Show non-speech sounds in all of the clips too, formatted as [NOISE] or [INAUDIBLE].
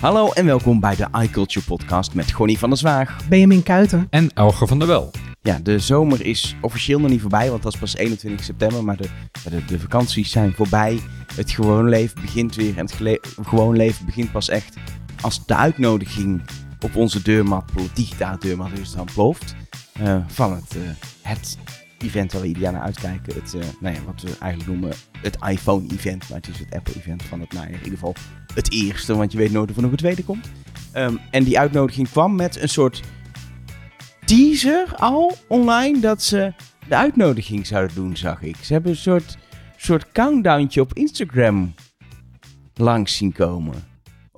Hallo en welkom bij de iCulture podcast met Gonnie van der Zwaag. Benjamin Kuiten. En Elger van der Wel. Ja, de zomer is officieel nog niet voorbij, want dat is pas 21 september. Maar de, de, de vakanties zijn voorbij. Het gewoon leven begint weer. En het gele- gewoon leven begint pas echt als de uitnodiging op onze deurmat, op digitale deurmat, dus dan ploft. eh, van het, eh, het event waar we ieder jaar naar uitkijken. Het, eh, nou ja, wat we eigenlijk noemen het iPhone-event. Maar het is het Apple-event van het najaar. In ieder geval het eerste, want je weet nooit of er nog een tweede komt. Ehm, en die uitnodiging kwam met een soort teaser al online dat ze de uitnodiging zouden doen, zag ik. Ze hebben een soort, soort countdowntje op Instagram langs zien komen.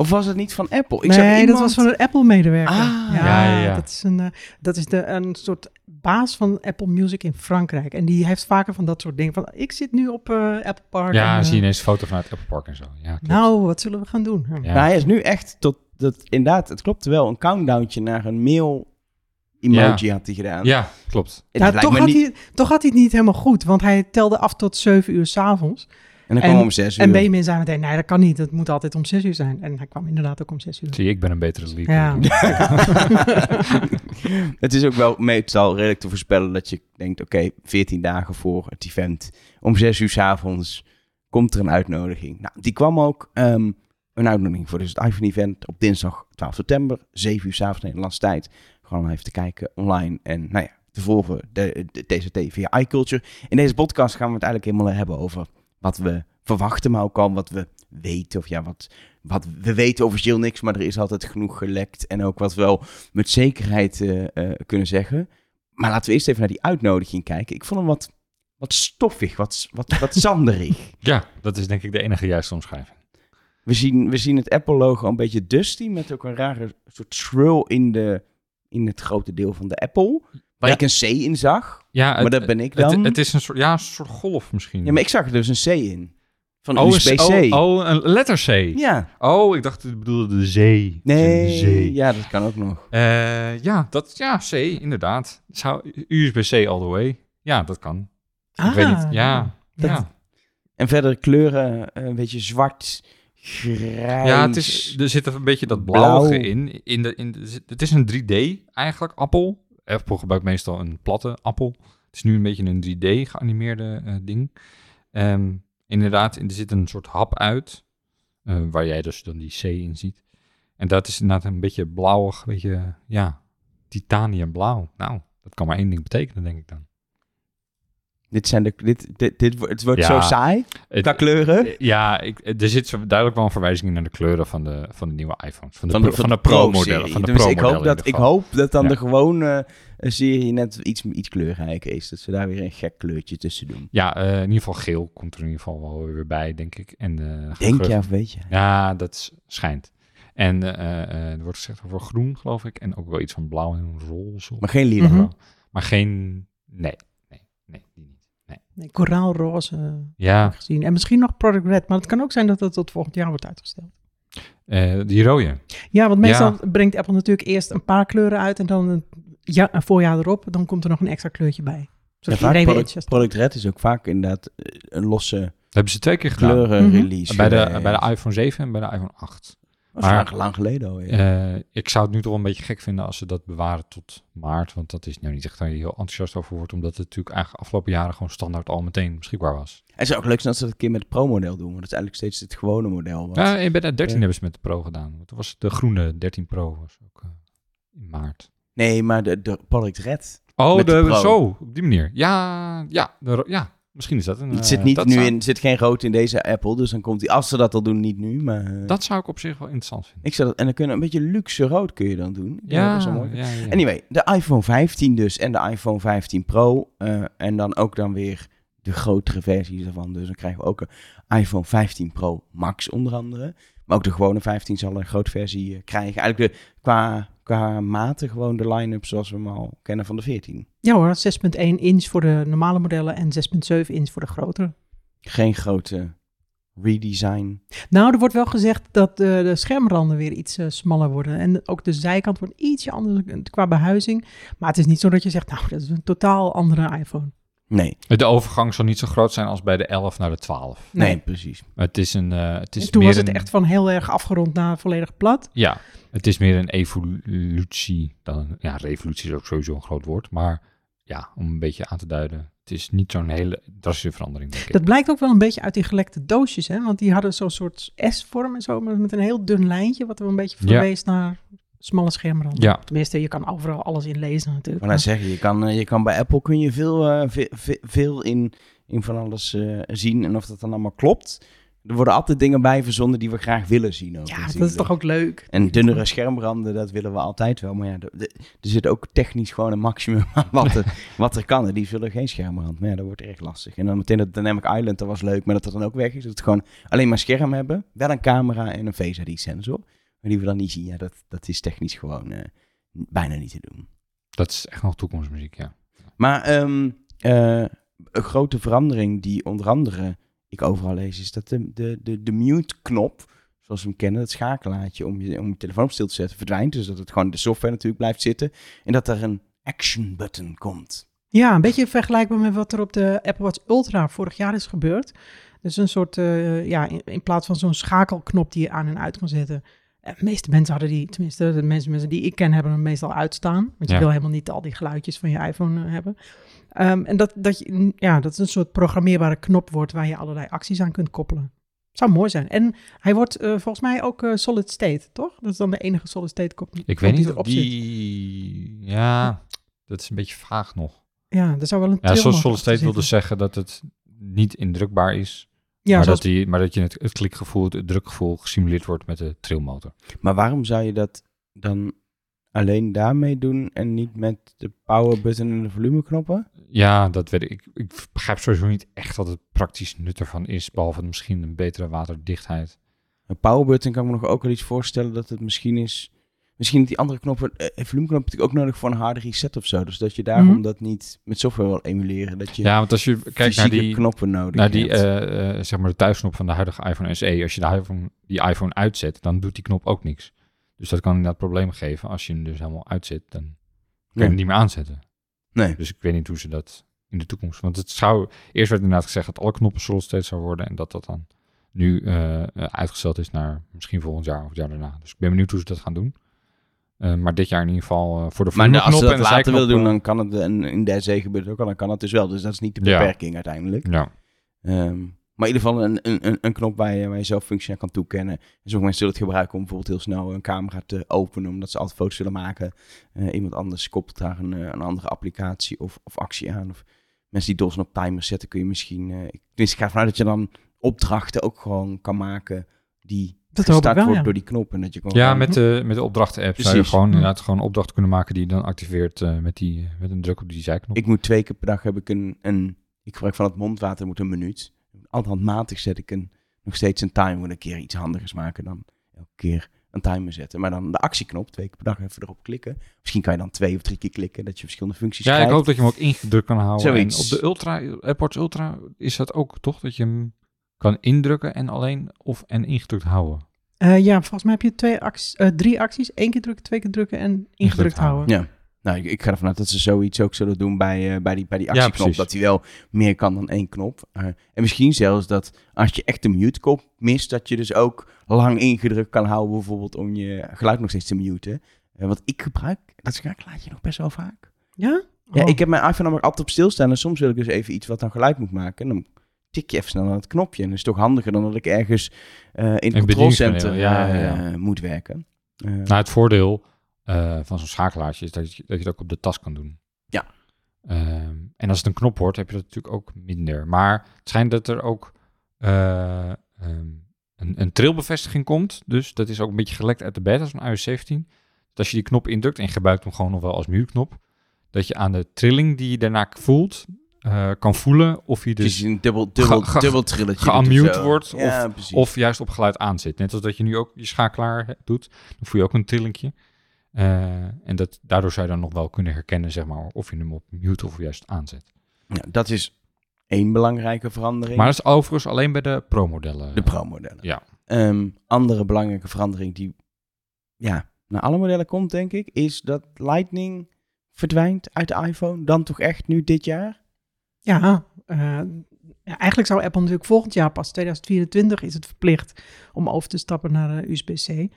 Of was het niet van Apple? Ik zag nee, dat was van een Apple-medewerker. Ah. ja, Ja, ja, ja. Dat is, een, eh, dat is de, een soort baas van Apple Music in Frankrijk. En die heeft vaker van dat soort dingen. Van, ik zit nu op eh, Apple Park. Ja, en, dan eh, zie je ineens een foto vanuit Apple Park en zo. Ja, klopt. Nou, wat zullen we gaan doen? Ja. Ja. Nou, hij is nu echt tot, dat, inderdaad, het klopt wel, een countdowntje naar een mail emoji had hij gedaan. ja, klopt. Lijkt toch, had niet- hij, toch had hij het niet helemaal goed, want hij telde af tot 7 uur s'avonds. En dan kwam en- om zes uur. En Benjamin zei meteen, nee, dat kan niet. Het moet altijd om 6 uur zijn. En hij kwam inderdaad ook om 6 uur. Zie ik ben een betere leaker. Ja, [LAUGHS] [LAUGHS] het is ook wel meestal redelijk te voorspellen dat je denkt, oké, 14 dagen voor het event, om 6 uur 's avonds komt er een uitnodiging. Nou, die kwam ook, ehm, een uitnodiging voor dus het iPhone-event op dinsdag 12 september, 7 uur 's avonds Nederlandse tijd. Gewoon even te kijken online en, nou ja, te volgen de, de TCT via iCulture. In deze podcast gaan we het eigenlijk helemaal hebben over wat we verwachten, maar ook al wat we weten. Of ja, wat, wat we weten officieel niks, maar er is altijd genoeg gelekt. En ook wat we wel met zekerheid eh, eh, kunnen zeggen. Maar laten we eerst even naar die uitnodiging kijken. Ik vond hem wat, wat stoffig, wat, wat, wat [LAUGHS] zanderig. Ja, dat is denk ik de enige juiste omschrijving. We zien, we zien het Apple-logo een beetje dusty, met ook een rare soort swirl in, de, in het grote deel van de Apple. Waar ik een C in zag. Ja, Maar dat ben ik dan. Het, het is een soort, ja, een soort golf misschien. Ja, maar ik zag er dus een C in. Van oh, USB-C. oh, oh, een letter C. Ja. Oh, ik dacht, het bedoelde de zee. Nee, zee. ja, dat kan ook nog. Eh, ja, dat, ja, C, inderdaad. Zou, USB-C all the way. Ja, dat kan. ik weet niet. Ah, Ja, Dat- ja. En verder kleuren, eh, een beetje zwart, grijs. Ja, het is, er zit een beetje dat blauw. blauwige in. in, de, in de, het is een 3D eigenlijk, appel. Apple gebruikt meestal een platte appel. Het is nu een beetje een 3D geanimeerde eh, ding. Ehm, inderdaad, er zit een soort hap uit, eh, waar jij dus dan die C in ziet. En dat is inderdaad een beetje blauwig, een beetje, ja, titaniumblauw. Nou, dat kan maar één ding betekenen, denk ik dan. Dit zijn de, dit, dit, dit, het wordt Ja. zo saai Het- qua kleuren. Eh, Ja, ik, er zit duidelijk wel een verwijzing naar de kleuren van de, van de nieuwe iPhones. Van de, Van de, van de Pro-modellen. Dus ik hoop in dat, ik hoop dat dan Ja. de gewone eh, serie net iets, iets kleurrijker is. Dat ze daar weer een gek kleurtje tussen doen. Ja, eh, in ieder geval geel komt er in ieder geval wel weer bij, denk ik. En, eh, Denk je of weet je? Ja, dat schijnt. En eh, eh, er wordt gezegd over groen, geloof ik. En ook wel iets van blauw en roze. Maar geen lila. Mhm. Maar geen... Nee, nee, nee, die Nee, koraalroze eh, Ja, gezien. En misschien nog Product Red. Maar het kan ook zijn dat het tot volgend jaar wordt uitgesteld. eh, die rode. Ja, want meestal Ja. brengt Apple natuurlijk eerst een paar kleuren uit. En dan een, ja, een voorjaar erop. Dan komt er nog een extra kleurtje bij. Ja, Zodat product, product Red is ook vaak inderdaad eh, een losse Dat hebben ze twee keer gedaan. kleuren Mhm. release. Bij de, bij de iPhone 7 en bij de iPhone 8. Dat is maar- lang, lang geleden alweer. Eh, ik zou het nu toch wel een beetje gek vinden als ze dat bewaren tot maart. Want dat is nou niet echt waar je heel enthousiast over wordt. Omdat het natuurlijk eigenlijk afgelopen jaren gewoon standaard al meteen beschikbaar was. Het is ook leuk dat ze dat een keer met het Pro-model doen. Want dat is eigenlijk steeds het gewone model. Wat, Ja, en de 13 Ja. hebben ze met de Pro gedaan. Want dat was de groene 13 Pro was ook eh, in maart. Nee, maar de, de Product Red. Oh, de de, Pro. zo, op die manier. Ja, ja, de ja misschien is dat een... Het eh, zit niet dat nu zou- in, zit geen rood in deze Apple. Dus dan komt die, als ze dat al doen, niet nu. Maar eh, Dat zou ik op zich wel interessant vinden. ik zou dat, en dan kunnen een beetje luxe rood kun je dan doen. Ja, zo mooi. ja, ja. Anyway, de iPhone 15 dus en de iPhone 15 Pro. eh, en dan ook dan weer de grotere versies ervan. Dus dan krijgen we ook een iPhone 15 Pro Max onder andere. Maar ook de gewone 15 zal een grote versie eh, krijgen. Eigenlijk de, qua, qua mate gewoon de line-up zoals we hem al kennen van de 14. Ja hoor, 6.1 inch voor de normale modellen en 6.7 inch voor de grotere. Geen grote redesign. Nou, er wordt wel gezegd dat de, de schermranden weer iets eh, smaller worden. En ook de zijkant wordt ietsje anders qua behuizing. Maar het is niet zo dat je zegt, nou, dat is een totaal andere iPhone. Nee, De overgang zal niet zo groot zijn als bij de 11 naar de 12. nee, Nee. precies. Het is een. eh, het is En toen meer was het een, echt van heel erg afgerond naar volledig plat. Ja, het is meer een evolutie dan een, ja, revolutie is ook sowieso een groot woord, maar ja, om een beetje aan te duiden, het is niet zo'n hele drastische verandering. Denk ik. Dat blijkt ook wel een beetje uit die gelekte doosjes, hè? Want die hadden zo'n soort S-vorm en zo, maar met een heel dun lijntje, wat wel een beetje Ja. verwees naar smalle schermranden. Ja. Tenminste, je kan overal alles in lezen natuurlijk. Maar nou zeggen, je kan, eh, je kan bij Apple kun je veel, eh, ve- ve- veel in, in van alles eh, zien. En of dat dan allemaal klopt. Er worden altijd dingen bij verzonnen die we graag willen zien. Ook, ja, dat is toch ook leuk. En dunnere schermbranden, dat willen we altijd wel. Maar ja, er zit ook technisch gewoon een maximum [LAUGHS] aan wat er, [LAUGHS] wat er kan. En die zullen geen schermbrand. Maar ja, dat wordt erg lastig. En dan meteen dat Dynamic Island, dat was leuk. Maar dat dat dan ook weg is. Dat we gewoon alleen maar scherm hebben. Wel een camera en een Face ID sensor. Maar die we dan niet zien. Ja, dat, dat is technisch gewoon eh, bijna niet te doen. Dat is echt nog toekomstmuziek, ja. Maar ehm, eh, een grote verandering die onder andere ik overal lees, is dat de, de, de, de mute-knop, zoals we hem kennen, het schakelaartje om je, om je telefoon op stil te zetten, verdwijnt. Dus dat het gewoon de software natuurlijk blijft zitten. En dat er een action button komt. Ja, een beetje vergelijkbaar met wat er op de Apple Watch Ultra vorig jaar is gebeurd. Dus een soort, eh, ja, in, in plaats van zo'n schakelknop die je aan en uit kan zetten. Eh, De meeste mensen hadden die, tenminste de mensen, mensen die ik ken, hebben hem meestal uitstaan. Want je Ja. wil helemaal niet al die geluidjes van je iPhone eh, hebben. Ehm, en dat, dat, je, ja, dat is een soort programmeerbare knop wordt waar je allerlei acties aan kunt koppelen. Zou mooi zijn. En hij wordt eh, volgens mij ook solid state, toch? Dat is dan de enige solid state kop. Ik weet niet of zit. die... Ja, dat is een beetje vaag nog. Ja, er zou wel een Ja, zoals Solid State wil dus zeggen dat het niet indrukbaar is, Ja, maar, zoals dat die, maar dat je het, het klikgevoel, het drukgevoel gesimuleerd wordt met de trillmotor. Maar waarom zou je dat dan alleen daarmee doen en niet met de power button en de volumeknoppen? Ja, dat weet ik. ik. Ik begrijp sowieso niet echt wat het praktisch nut ervan is, behalve misschien een betere waterdichtheid. Een power button kan ik me nog ook wel iets voorstellen dat het misschien is. Misschien dat die andere knoppen, eh, volumeknop natuurlijk ook nodig voor een harde reset of zo. Dus dat je daarom Mhm. dat niet met software wil emuleren. Dat je Ja, want als je kijkt naar die, knoppen nodig naar die hebt. eh, eh, zeg maar de thuisknop van de huidige iPhone SE, als je de iPhone, die iPhone uitzet, dan doet die knop ook niks. Dus dat kan inderdaad problemen geven. Als je hem dus helemaal uitzet, dan kun je Ja. hem niet meer aanzetten. Nee. Dus ik weet niet hoe ze dat in de toekomst. Want het zou. Eerst werd inderdaad gezegd dat alle knoppen solid state zou worden. En dat dat dan nu eh, uitgesteld is naar misschien volgend jaar of het jaar daarna. Dus ik ben benieuwd hoe ze dat gaan doen. Eh, maar dit jaar in ieder geval eh, voor de Maar als ze dat later willen doen, dan kan het. En in de SE gebeurt het ook al, dan kan het dus wel. Dus dat is niet de Ja. beperking uiteindelijk. Ja, Ehm, maar in ieder geval een, een, een, knop waar je, waar je zelf functie aan kan toekennen. En sommige mensen zullen het gebruiken om bijvoorbeeld heel snel een camera te openen, omdat ze altijd foto's willen maken. Eh, iemand anders koppelt daar een, eh, een andere applicatie of, of actie aan. Of mensen die DOS'en op timers zetten, kun je misschien... eh ik, dus ik ga ervan uit dat je dan opdrachten ook gewoon kan maken die Dat hoop ik wel, wordt ja. door die knop. En dat je gewoon ja met de, met de opdrachten-app zou je gewoon inderdaad gewoon opdrachten kunnen maken die je dan activeert eh, met, die, met een druk op die zijknop. Ik moet twee keer per dag heb ik een, een ik gebruik van het mondwater moet een minuut. Handmatig zet ik een, nog steeds een timer. Moet een keer iets handigers maken dan elke keer een timer zetten. Maar dan de actieknop, twee keer per dag even erop klikken. Misschien kan je dan twee of drie keer klikken, dat je verschillende functies ja, ik krijgt. hoop dat je hem ook ingedrukt kan houden. Zoiets. En op de Ultra, AirPods Ultra is dat ook toch? Dat je hem kan indrukken en alleen of en ingedrukt houden. Eh, ja, volgens mij heb je twee acties, eh, drie acties. Eén keer drukken, twee keer drukken en ingedrukt houden. Ja. Nou, ik, ik ga ervan uit dat ze zoiets ook zullen doen bij, eh, bij die, bij die actieknop. dat hij wel meer kan dan één knop. Eh, en misschien zelfs dat als je echt de mute-knop mist, dat je dus ook lang ingedrukt kan houden, bijvoorbeeld om je geluid nog steeds te muten. Eh, want ik gebruik dat schakelaartje nog best wel vaak. Ja? Ja, Oh. ik heb mijn iPhone namelijk altijd op stilstaan en soms wil ik dus even iets wat dan geluid moet maken. En dan tik je even snel aan het knopje. En dat is toch handiger dan dat ik ergens eh, in het bedieningspaneel, controlcenter ja, ja, eh, moet werken. Eh, Nou, het voordeel van zo'n schakelaartje is dat je, dat je het ook op de tas kan doen. Ja. Ehm, en als het een knop wordt, heb je dat natuurlijk ook minder. Maar het schijnt dat er ook eh, ehm, een, een trilbevestiging komt. Dus dat is ook een beetje gelekt uit de beta's van iOS 17. Dat als je die knop indrukt en je gebruikt hem gewoon nog wel als mute-knop, dat je aan de trilling die je daarna voelt, eh, kan voelen of je dus een dubbel, dubbel, ge- ge- dubbel trilletje. of geunmute wordt Ja, precies. of juist op geluid aanzet. Net als dat je nu ook je schakelaar doet, dan voel je ook een trillingje. Eh, en dat, daardoor zou je dan nog wel kunnen herkennen, zeg maar, of je hem op mute of juist aanzet. Ja, dat is één belangrijke verandering. Maar dat is overigens alleen bij de pro-modellen. de Pro-modellen. Ja. Ehm, andere belangrijke verandering die ja, naar alle modellen komt, denk ik, is dat Lightning verdwijnt uit de iPhone. Dan toch echt nu dit jaar? Ja, eh, ja, eigenlijk zou Apple natuurlijk volgend jaar pas, 2024, is het verplicht om over te stappen naar eh, USB-C.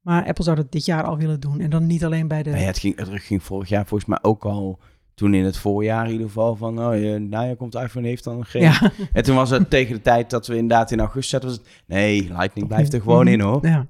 Maar Apple zou dat dit jaar al willen doen. En dan niet alleen bij de... Nou het, ging, het ging vorig jaar volgens mij ook al toen in het voorjaar in ieder geval van, oh, je, nou ja, komt iPhone heeft dan geen... Ja. En toen was het tegen de tijd dat we inderdaad in augustus zaten, was het, nee, Lightning blijft er gewoon in hoor. Ja.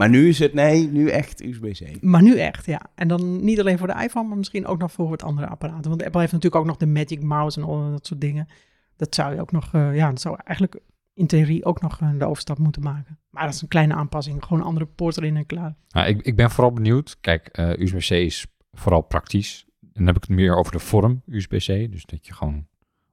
Maar nu is het, nee, nu echt USB-C. Maar nu echt, ja. En dan niet alleen voor de iPhone, maar misschien ook nog voor het andere apparaten. Want Apple heeft natuurlijk ook nog de Magic Mouse en al dat soort dingen. Dat zou je ook nog, eh, ja, dat zou eigenlijk in theorie ook nog eh, de overstap moeten maken. Maar dat is een kleine aanpassing. Gewoon een andere poort erin en klaar. Nou, ik, ik ben vooral benieuwd. Kijk, eh, USB-C is vooral praktisch. En dan heb ik het meer over de vorm USB-C. Dus dat je gewoon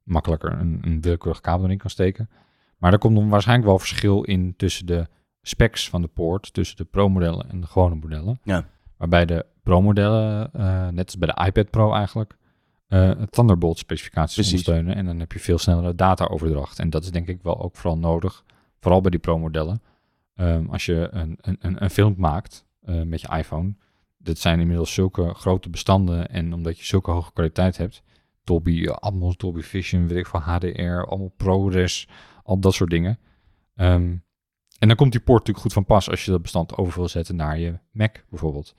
makkelijker een, een willekeurig kabel erin kan steken. Maar er komt dan waarschijnlijk wel verschil in tussen de specs van de poort. Tussen de Pro-modellen en de gewone modellen. Ja. Waarbij de Pro-modellen, eh, net als bij de iPad Pro eigenlijk, eh Thunderbolt specificaties Precies. ondersteunen. En dan heb je veel snellere data-overdracht. En dat is denk ik wel ook vooral nodig. Vooral bij die Pro-modellen. Ehm, als je een, een, een, een film maakt eh, met je iPhone. Dat zijn inmiddels zulke grote bestanden. En omdat je zulke hoge kwaliteit hebt. Dolby eh, Atmos, Dolby Vision, weet ik van HDR, allemaal ProRes, al dat soort dingen. Ehm, en dan komt die poort natuurlijk goed van pas als je dat bestand over wil zetten naar je Mac bijvoorbeeld.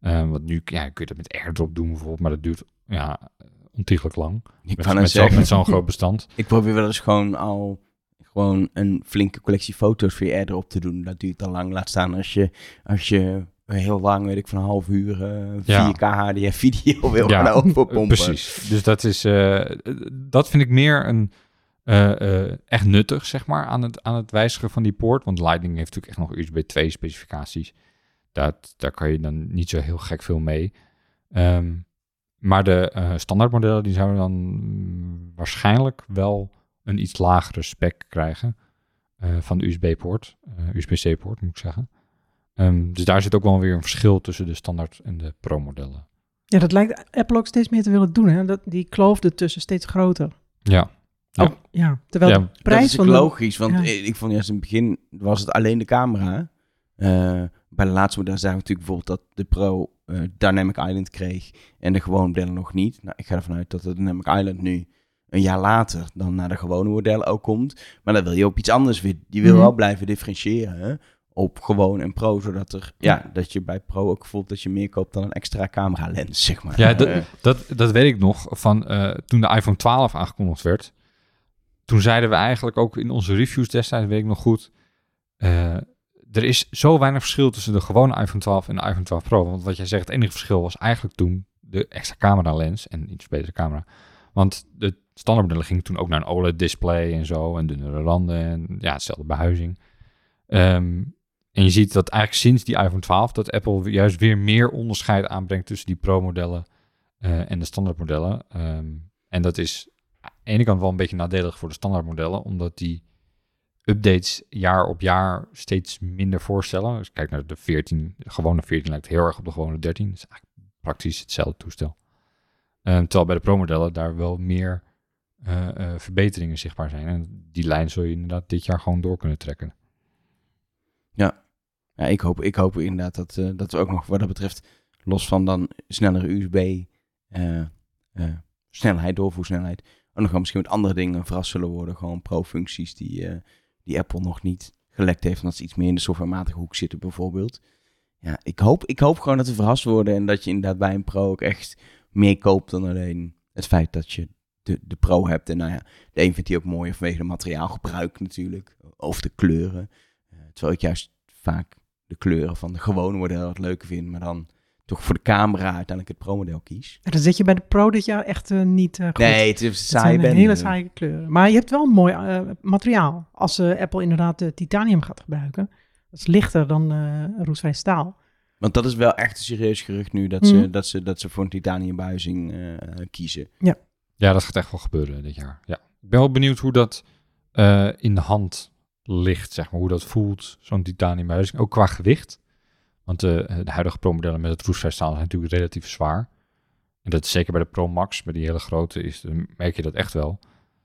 Ehm, want nu ja, kun je dat met AirDrop doen bijvoorbeeld, maar dat duurt ja, ontiegelijk lang. Ik Met, kan met zeggen. met zo'n groot bestand. [LAUGHS] Ik probeer wel eens gewoon al gewoon een flinke collectie foto's voor je erop te doen. Dat duurt al lang. Laat staan als je, als je heel lang, weet ik, van een half uur eh, 4K Ja. HDR video [LAUGHS] wil Ja, gaan overpompen. Precies. Dus dat is, eh, dat vind ik meer een eh, eh, echt nuttig, zeg maar, aan het, aan het wijzigen van die poort. Want Lightning heeft natuurlijk echt nog USB 2 specificaties. Dat, daar kan je dan niet zo heel gek veel mee. Ehm, maar de eh standaardmodellen die zouden dan waarschijnlijk wel een iets lagere spec krijgen van de USB-poort, USB-C-poort moet ik zeggen. Ehm, dus daar zit ook wel weer een verschil tussen de standaard en de pro-modellen. Ja, dat lijkt Apple ook steeds meer te willen doen. Hè? Dat, die kloof ertussen steeds groter. Ja, Ja. Ook- ja. Terwijl Ja, de Dat prijs is van ook de... logisch, want Ja. ik vond juist in het begin was het alleen de camera. Eh, bij de laatste model zagen we natuurlijk bijvoorbeeld dat de Pro eh, Dynamic Island kreeg en de gewone modellen nog niet. Nou, ik ga ervan uit dat de Dynamic Island nu een jaar later dan naar de gewone modellen ook komt. Maar dan wil je op iets anders weer. Je wil Mhm. wel blijven differentiëren hè, op gewoon en Pro, zodat er ja, dat je bij Pro ook voelt dat je meer koopt dan een extra camera lens, zeg maar. Ja, [LAUGHS] dat, dat, dat weet ik nog van eh, toen de iPhone 12 aangekondigd werd. Toen zeiden we eigenlijk ook in onze reviews destijds, weet ik nog goed. eh, er is zo weinig verschil tussen de gewone iPhone 12 en de iPhone 12 Pro. Want wat jij zegt, het enige verschil was eigenlijk toen de extra camera lens en iets betere camera. Want de standaardmodellen gingen toen ook naar een OLED-display en zo. En dunnere randen en ja, hetzelfde behuizing. Ehm, en je ziet dat eigenlijk sinds die iPhone 12 dat Apple juist weer meer onderscheid aanbrengt tussen die Pro-modellen eh, en de standaardmodellen. Ehm, en dat is de ene kant wel een beetje nadelig voor de standaardmodellen, omdat die updates jaar op jaar steeds minder voorstellen. Dus kijk naar de 14, de gewone 14 lijkt heel erg op de gewone 13. Dat is eigenlijk praktisch hetzelfde toestel. Ehm, terwijl bij de Pro-modellen daar wel meer eh, eh, verbeteringen zichtbaar zijn. En die lijn zul je inderdaad dit jaar gewoon door kunnen trekken. Ja, ik hoop, ik hoop inderdaad dat, eh, dat we ook nog wat dat betreft, los van dan snellere USB, eh, eh, snelheid, doorvoersnelheid, ook nog wel misschien met andere dingen verrast zullen worden. Gewoon pro-functies die, eh, die Apple nog niet gelekt heeft, omdat ze iets meer in de softwarematige hoek zitten bijvoorbeeld. Ja, ik hoop, ik hoop gewoon dat we verrast worden en dat je inderdaad bij een pro ook echt meer koopt dan alleen het feit dat je de, de pro hebt. En nou ja, de een vindt die ook mooier vanwege de materiaalgebruik natuurlijk, of de kleuren. Eh, terwijl ik juist vaak de kleuren van de gewone model wat leuker vind, maar dan toch voor de camera uiteindelijk het Pro-model kies. Ja, dan zit je bij de Pro dit jaar echt eh, niet eh, goed. Nee, het is Het saai. zijn ben. hele saaie kleuren. Maar je hebt wel een mooi eh, materiaal. Als eh, Apple inderdaad eh, titanium gaat gebruiken. Dat is lichter dan eh roestvrij staal. Want dat is wel echt een serieus gerucht nu, dat, ze, Mhm. dat, ze, dat ze voor een titaniumbuizing eh kiezen. Ja, dat gaat echt wel gebeuren dit jaar. Ja. Ik ben wel benieuwd hoe dat eh, in de hand ligt, zeg maar. Hoe dat voelt, zo'n titaniumbuizing. Ook qua gewicht. Want eh, de huidige Pro-modellen met het roestvrij staal zijn natuurlijk relatief zwaar. En dat is zeker bij de Pro Max, bij die hele grote, is, merk je dat echt wel.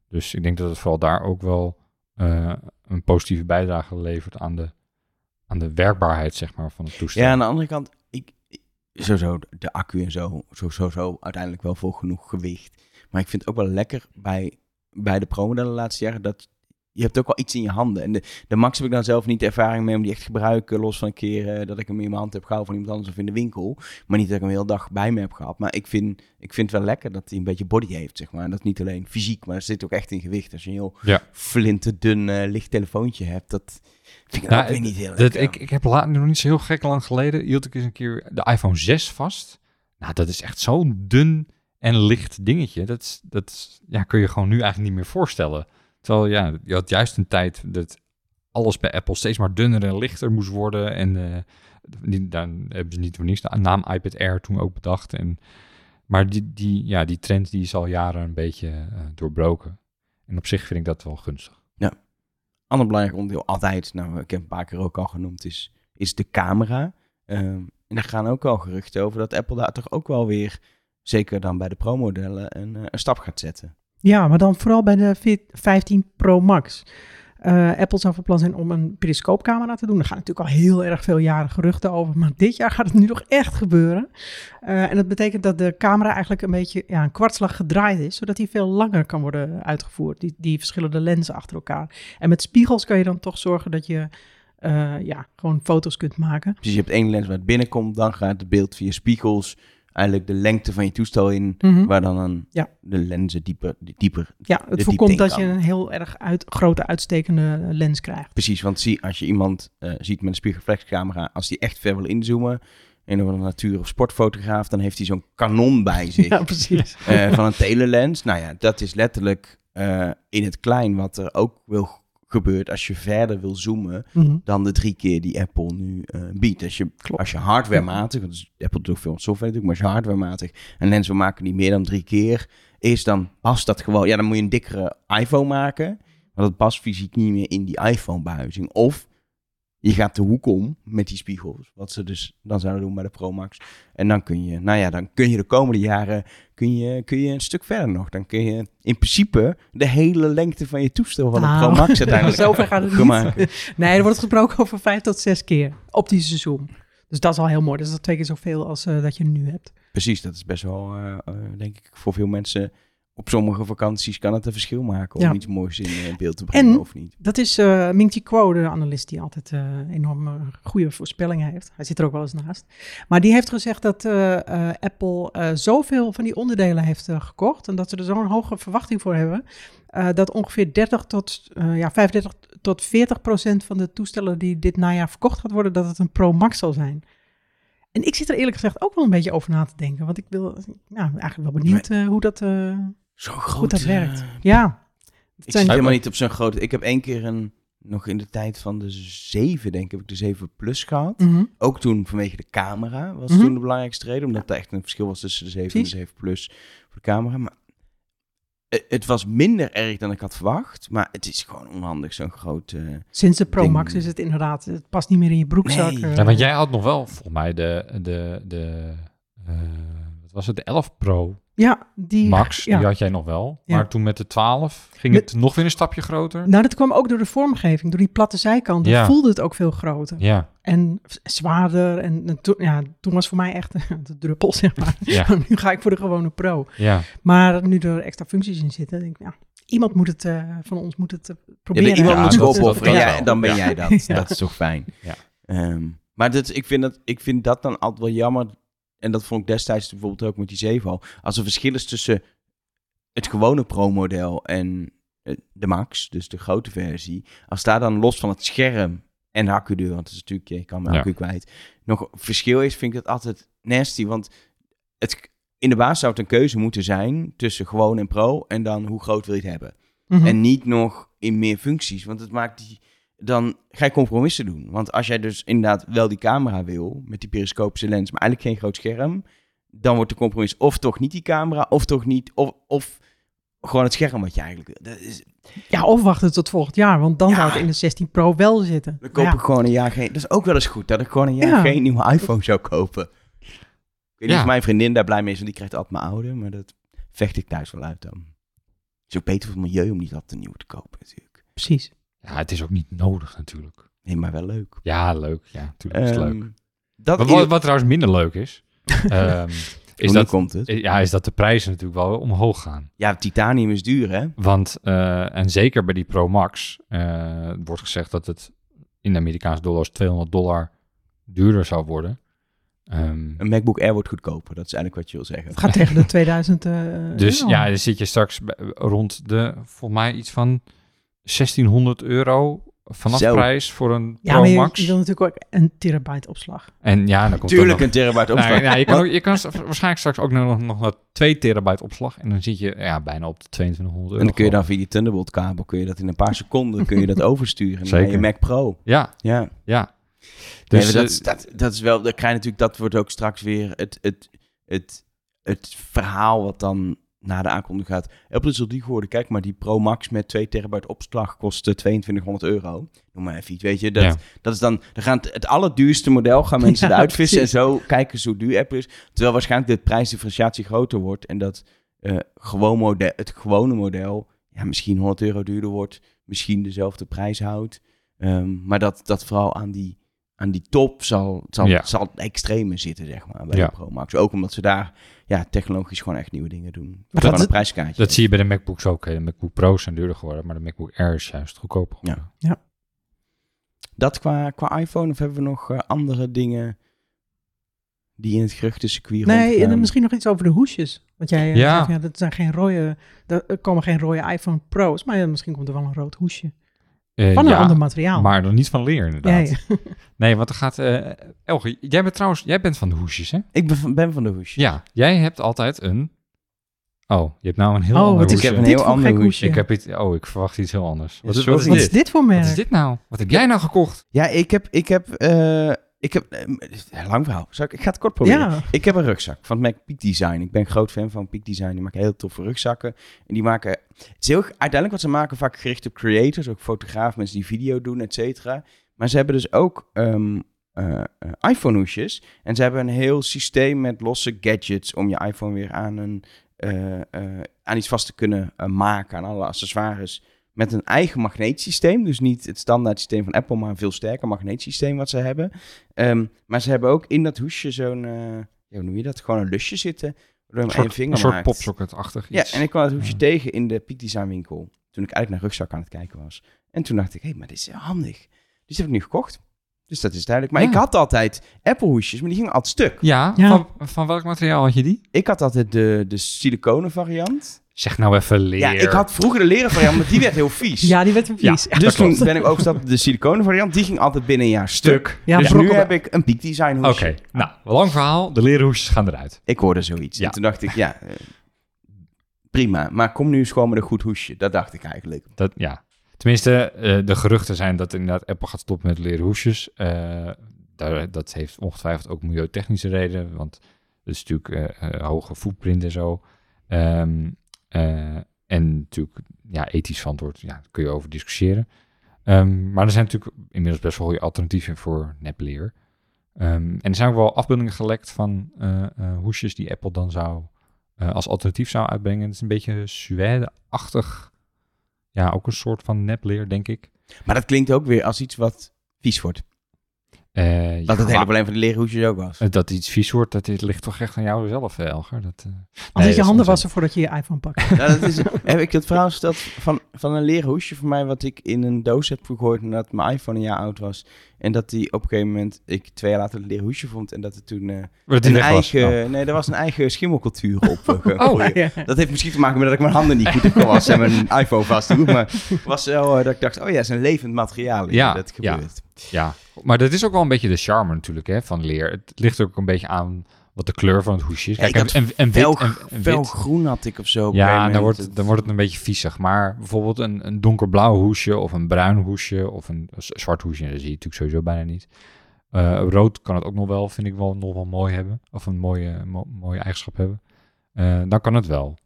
Dus ik denk dat het vooral daar ook wel eh, een positieve bijdrage levert aan de, aan de werkbaarheid, zeg maar, van het toestel. Ja, aan de andere kant, ik, sowieso de accu en zo, zo, zo uiteindelijk wel voor genoeg gewicht. Maar ik vind het ook wel lekker bij, bij de Pro-modellen de laatste jaren dat je hebt ook wel iets in je handen. En de, de Max heb ik dan zelf niet de ervaring mee om die echt te gebruiken. Los van een keer eh, dat ik hem in mijn hand heb gehouden van iemand anders of in de winkel. Maar niet dat ik hem een hele dag bij me heb gehad. Maar ik vind, ik vind het wel lekker dat hij een beetje body heeft, zeg maar. En dat niet alleen fysiek, maar er zit ook echt in gewicht. Als je een heel Ja. flinterdun eh licht telefoontje hebt, dat vind ik ook weer niet heel Dat, ik, ik heb laat, nog niet zo heel gek lang geleden, hield ik eens een keer de iPhone 6 vast. Nou, dat is echt zo'n dun en licht dingetje. Dat, dat ja, kun je gewoon nu eigenlijk niet meer voorstellen. Terwijl, ja, je had juist een tijd dat alles bij Apple steeds maar dunner en lichter moest worden. En eh, die, dan hebben ze niet voor niks de naam iPad Air toen ook bedacht. En, maar die, die, ja, die trend die is al jaren een beetje eh, doorbroken. En op zich vind ik dat wel gunstig. ander belangrijk onderdeel altijd, nou, ik heb een paar keer ook al genoemd, is, is de camera. Ehm, en daar gaan ook wel geruchten over dat Apple daar toch ook wel weer, zeker dan bij de Pro-modellen, een, eh, een stap gaat zetten. Ja, maar dan vooral bij de 14 15 Pro Max. Eh, Apple zou van plan zijn om een periscoopcamera te doen. Daar gaan natuurlijk al heel erg veel jaren geruchten over. Maar dit jaar gaat het nu nog echt gebeuren. Eh, en dat betekent dat de camera eigenlijk een beetje ja, een kwartslag gedraaid is. Zodat die veel langer kan worden uitgevoerd. Die, die verschillende lenzen achter elkaar. En met spiegels kan je dan toch zorgen dat je eh, ja, gewoon foto's kunt maken. Dus je hebt één lens waar het binnenkomt, dan gaat het beeld via spiegels eigenlijk de lengte van je toestel in, Mhm. waar dan een, Ja. de lenzen dieper, dieper. Ja, het voorkomt dat je een heel erg uit, grote uitstekende lens krijgt. Precies, want zie, als je iemand eh, ziet met een spiegelreflexcamera, als die echt ver wil inzoomen, een of andere natuur- of sportfotograaf, dan heeft hij zo'n kanon bij [LAUGHS] zich. Ja, precies. eh, van een telelens. Nou ja, dat is letterlijk eh, in het klein wat er ook wil gebeurt als je verder wil zoomen Mhm. dan de drie keer die Apple nu eh, biedt. Als je, Klopt. als je hardwarematig, want dus Apple doet ook veel software natuurlijk, maar als je hardwarematig een lens wil maken die meer dan drie keer is, dan past dat gewoon. Ja, dan moet je een dikkere iPhone maken, maar dat past fysiek niet meer in die iPhone-buizing. Of je gaat de hoek om met die spiegels, wat ze dus dan zouden doen bij de Pro Max. En dan kun je, nou ja, dan kun je de komende jaren kun je, kun je een stuk verder nog. Dan kun je in principe de hele lengte van je toestel van de Nou, Pro Max [LAUGHS] uiteindelijk zover gaat het niet. maken. [LAUGHS] Nee, er wordt gesproken over vijf tot zes keer optische zoom. Dus dat is al heel mooi. Dat is al twee keer zoveel als eh, dat je nu hebt. Precies, dat is best wel, eh, eh, denk ik, voor veel mensen. Op sommige vakanties kan het een verschil maken om Ja. iets moois in eh, beeld te brengen En- of niet. Dat is eh Ming-Chi Kuo, de analist die altijd eh enorm goede voorspellingen heeft. Hij zit er ook wel eens naast. Maar die heeft gezegd dat eh, Apple zoveel van die onderdelen heeft gekocht. En dat ze er zo'n hoge verwachting voor hebben. dat ongeveer 30 tot, ja, 35 tot 40 procent van de toestellen die dit najaar verkocht gaat worden, dat het een Pro Max zal zijn. En ik zit er eerlijk gezegd ook wel een beetje over na te denken. Want ik wil, nou, eigenlijk wel benieuwd hoe dat, Zo goed groot. dat eh, werkt. Ja. Het Ik zijn- zit helemaal niet op zo'n grote. Ik heb één keer een, nog in de tijd van de 7, denk ik, heb ik de 7 Plus gehad. Mhm. Ook toen vanwege de camera was Mhm. toen de belangrijkste reden. Omdat er echt een verschil was tussen de 7 Precies. en de 7 Plus voor de camera. Maar eh, het was minder erg dan ik had verwacht. Maar het is gewoon onhandig, zo'n groot... eh, Sinds de Pro ding. Max is het inderdaad, het past niet meer in je broekzak. Nee. eh. Ja, want jij had nog wel, volgens mij, de, de, de eh, wat was het, de 11 Pro Ja, die... Max, ja. die had jij nog wel. Ja. Maar toen met de 12 ging Met- het nog weer een stapje groter. Nou, dat kwam ook door de vormgeving, door die platte zijkanten. Ja. Voelde het ook veel groter. Ja, En zwaarder. En, en toen, ja, toen was voor mij echt [LAUGHS] de druppel, zeg maar. [LAUGHS] ja, [LAUGHS] nu ga ik voor de gewone Pro. ja. Maar nu er extra functies in zitten, denk ik, ja, iemand moet het, eh, van ons moet het eh, Ja, proberen. iemand Ja, moet dat- opofferen. Ja, dan ben Ja. jij dat. Ja. Dat is toch fijn. Ja. Ehm, maar dat, ik, vind dat, ik vind dat dan altijd wel jammer. En dat vond ik destijds bijvoorbeeld ook met die 7 al. Als er verschil is tussen het gewone Pro-model en eh, de Max, dus de grote versie. Als daar dan los van het scherm en de accudeur, want het is natuurlijk, je kan mijn Ja. accu kwijt, nog verschil is, vind ik dat altijd nasty. Want het, in de basis zou het een keuze moeten zijn tussen gewoon en Pro en dan hoe groot wil je het hebben. Mhm. En niet nog in meer functies. Want het maakt die. Dan ga je compromissen doen. Want als jij dus inderdaad wel die camera wil. met die periscopische lens. maar eigenlijk geen groot scherm. dan wordt de compromis of toch niet die camera. of toch niet. of, of gewoon het scherm wat je eigenlijk wil. Dat is, Ja, of wachten tot volgend jaar, want dan Ja. zou het in de 16 Pro wel zitten. dan koop ik gewoon een jaar geen. Dat is ook wel eens goed. Dat ik gewoon een jaar Ja. geen nieuwe iPhone zou kopen. Ik weet niet Ja. of mijn vriendin daar blij mee is. want die krijgt altijd mijn oude. Maar dat vecht ik thuis wel uit dan. Het is ook beter voor het milieu om niet altijd een nieuwe te kopen natuurlijk. Precies. Ja, het is ook niet nodig natuurlijk. Nee, maar wel leuk. Ja, leuk. Ja, natuurlijk is het leuk. Ehm, dat Maar wat, wat trouwens minder leuk is, [LAUGHS] ehm, is, dat, komt het? ja, is dat de prijzen natuurlijk wel omhoog gaan. Ja, titanium is duur, hè? Want, eh, en zeker bij die Pro Max, eh, wordt gezegd dat het in de Amerikaanse dollars 200 dollar duurder zou worden. Ehm, Een MacBook Air wordt goedkoper. Dat is eigenlijk wat je wil zeggen. Het gaat tegen de [LAUGHS] 2000 eh dus euro. ja, dan zit je straks bij- rond de, volgens mij iets van 1600 euro vanaf Zo. prijs voor een Ja, Pro maar je, Max. je wil natuurlijk ook een terabyte opslag. En ja, dan komt Tuurlijk een terabyte opslag. nou, ja, je kan, ook, je kan waarschijnlijk straks ook nog, nog naar 2 terabyte opslag. En dan zit je ja, bijna op de 2200 euro. En dan kun je dan via die Thunderbolt kabel, kun je dat in een paar seconden kun je dat [LAUGHS] oversturen naar Zeker. je Mac Pro. Ja, Ja. ja. Dus Dus dat, eh, is- dat, dat is wel, dat krijg je natuurlijk, dat wordt ook straks weer het, het, het, het verhaal wat dan na de aankondiging gaat. Apple is al die geworden. Kijk maar, die Pro Max met 2 terabyte opslag kost eh, 2200 euro. Noem maar even iets, weet je. Dat, Ja. dat is dan, dan gaan het, het allerduurste model gaan mensen Ja, eruit vissen en zo kijken ze hoe duur Apple is. Terwijl waarschijnlijk de prijsdifferentiatie groter wordt en dat eh, gewoon model, het gewone model ja, misschien 100 euro duurder wordt, misschien dezelfde prijs houdt. Ehm, maar dat, dat vooral aan die, aan die top zal, zal, Ja. zal het extreme zitten, zeg maar, bij Ja. de Pro Max. Ook omdat ze daar ja, technologisch gewoon echt nieuwe dingen doen. Maar Van dat- een prijskaartje. Dat zie je bij de MacBooks ook. hè. De MacBook Pro's zijn duurder geworden, maar de MacBook Air is juist goedkoper geworden. Dat qua, qua iPhone, of hebben we nog eh, andere dingen die in het geruchtencircuit Nee, rondgaan? en misschien nog iets over de hoesjes. Want jij eh, Ja. zegt, ja, dat zijn geen rode, er komen geen rode iPhone Pro's, maar ja, misschien komt er wel een rood hoesje. Eh, Van een ja, ander materiaal. Maar dan niet van leer, inderdaad. ja. [LAUGHS] Nee, want er gaat... eh Elge, jij bent trouwens... Jij bent van de hoesjes, hè? Ik ben van, ben van de hoesjes. Ja, jij hebt altijd een... Oh, je hebt nou een heel Oh, ander is Ik heb hoesje. een heel ander hoesje. Ik heb iets... Oh, ik verwacht iets heel anders. Wat, is, wat is sorry. Wat is dit? dit voor merk? Wat is dit nou? Wat heb jij nou gekocht? Ja, ik heb... Ik heb, eh, ik heb eh, lang verhaal. Zal ik, ik ga het kort proberen. Ja, Ik heb een rugzak van het merk Peak Design. Ik ben groot fan van Peak Design. Die maken heel toffe rugzakken. En die maken... Het is heel, uiteindelijk wat ze maken vaak gericht op creators. Ook fotografen, mensen die video doen, et cetera. Maar ze hebben dus ook ehm, eh, eh, iPhone hoesjes. En ze hebben een heel systeem met losse gadgets... om je iPhone weer aan, een, eh, aan iets vast te kunnen maken. Aan alle accessoires. Met een eigen magneetsysteem. Dus niet het standaard systeem van Apple, maar een veel sterker magneetsysteem wat ze hebben. Ehm, maar ze hebben ook in dat hoesje zo'n... eh, ja, hoe noem je dat? Gewoon een lusje zitten. Waardoor je Een je soort, vinger een soort popsocket-achtig Ja, en ik kwam het hoesje Ja. tegen in de Peak Design winkel. Toen ik eigenlijk naar rugzak aan het kijken was. En toen dacht ik, hé, maar dit is heel handig. Dus die heb ik nu gekocht. Dus dat is duidelijk. Maar Ja. ik had altijd Apple hoesjes, maar die gingen altijd stuk. Ja, Ja. Van, van welk materiaal had je die? Ik had altijd de, de siliconen variant. Zeg nou even leer. Ja, ik had vroeger de leren variant, maar die werd heel vies. ja die werd een vies. Ja, dus toen ben ik overgestapt op de siliconen variant. Die ging altijd binnen een jaar stuk. Ja, dus nu heb ik een Peak Design Oké, hoesje. nou, lang verhaal. De leren hoesjes gaan eruit. Ik hoorde zoiets. Ja. En toen dacht ik, ja, eh, prima. Maar kom nu eens gewoon met een goed hoesje. Dat dacht ik eigenlijk. Dat, ja. Tenminste, eh, de geruchten zijn dat inderdaad Apple gaat stoppen met leren hoesjes. Eh, daar, dat heeft ongetwijfeld ook milieutechnische redenen, want dat is natuurlijk eh, eh, hoge footprint en zo. Ehm, eh, en natuurlijk, ja, ethisch verantwoord, ja, daar kun je over discussiëren. Ehm, maar er zijn natuurlijk inmiddels best wel goede alternatieven voor nepleer. Ehm, en er zijn ook wel afbeeldingen gelekt van eh, eh, hoesjes die Apple dan zou eh, als alternatief zou uitbrengen. Het is een beetje suède-achtig. Ja, ook een soort van nepleer, denk ik. Maar dat klinkt ook weer als iets wat vies wordt. Eh, ja, Dat het hele maar- probleem van de leren hoesjes ook was. eh, Dat iets vies wordt, dat is- ligt toch echt aan jou zelf, eh, Elger. Dat, eh, Als nee, je dat handen wassen voordat je je iPhone pakt. Ja, dat is, [LAUGHS] heb ik het verhaal verteld van, van een leren hoesje voor mij... wat ik in een doos heb gegooid nadat mijn iPhone een jaar oud was. En dat die op een gegeven moment... ik twee jaar later een leren hoesje vond... en dat er toen die een was. eigen... Oh. Nee, er was een eigen schimmelcultuur op. eh, [LAUGHS] Oh. Ja. Dat heeft misschien te maken met dat ik mijn handen niet goed heb gewassen... en mijn [LAUGHS] iPhone vastdoe. Maar was wel eh, dat ik dacht... oh ja, het is een levend materiaal. Ja, dat ja. gebeurt. Ja, maar dat is ook wel een beetje de charme natuurlijk hè, van leer. Het ligt ook een beetje aan wat de kleur van het hoesje is. Kijk, en, en wit, en, en fel wit. groen had ik of zo. een Ja, dan wordt, dan wordt het een beetje viezig. Maar bijvoorbeeld een, een donkerblauw hoesje of een bruin hoesje of een zwart hoesje, dat zie je natuurlijk sowieso bijna niet. Eh, rood kan het ook nog wel, vind ik wel, nog wel mooi hebben. Of een mooie, mo- mooie eigenschap hebben. Eh, dan kan het wel.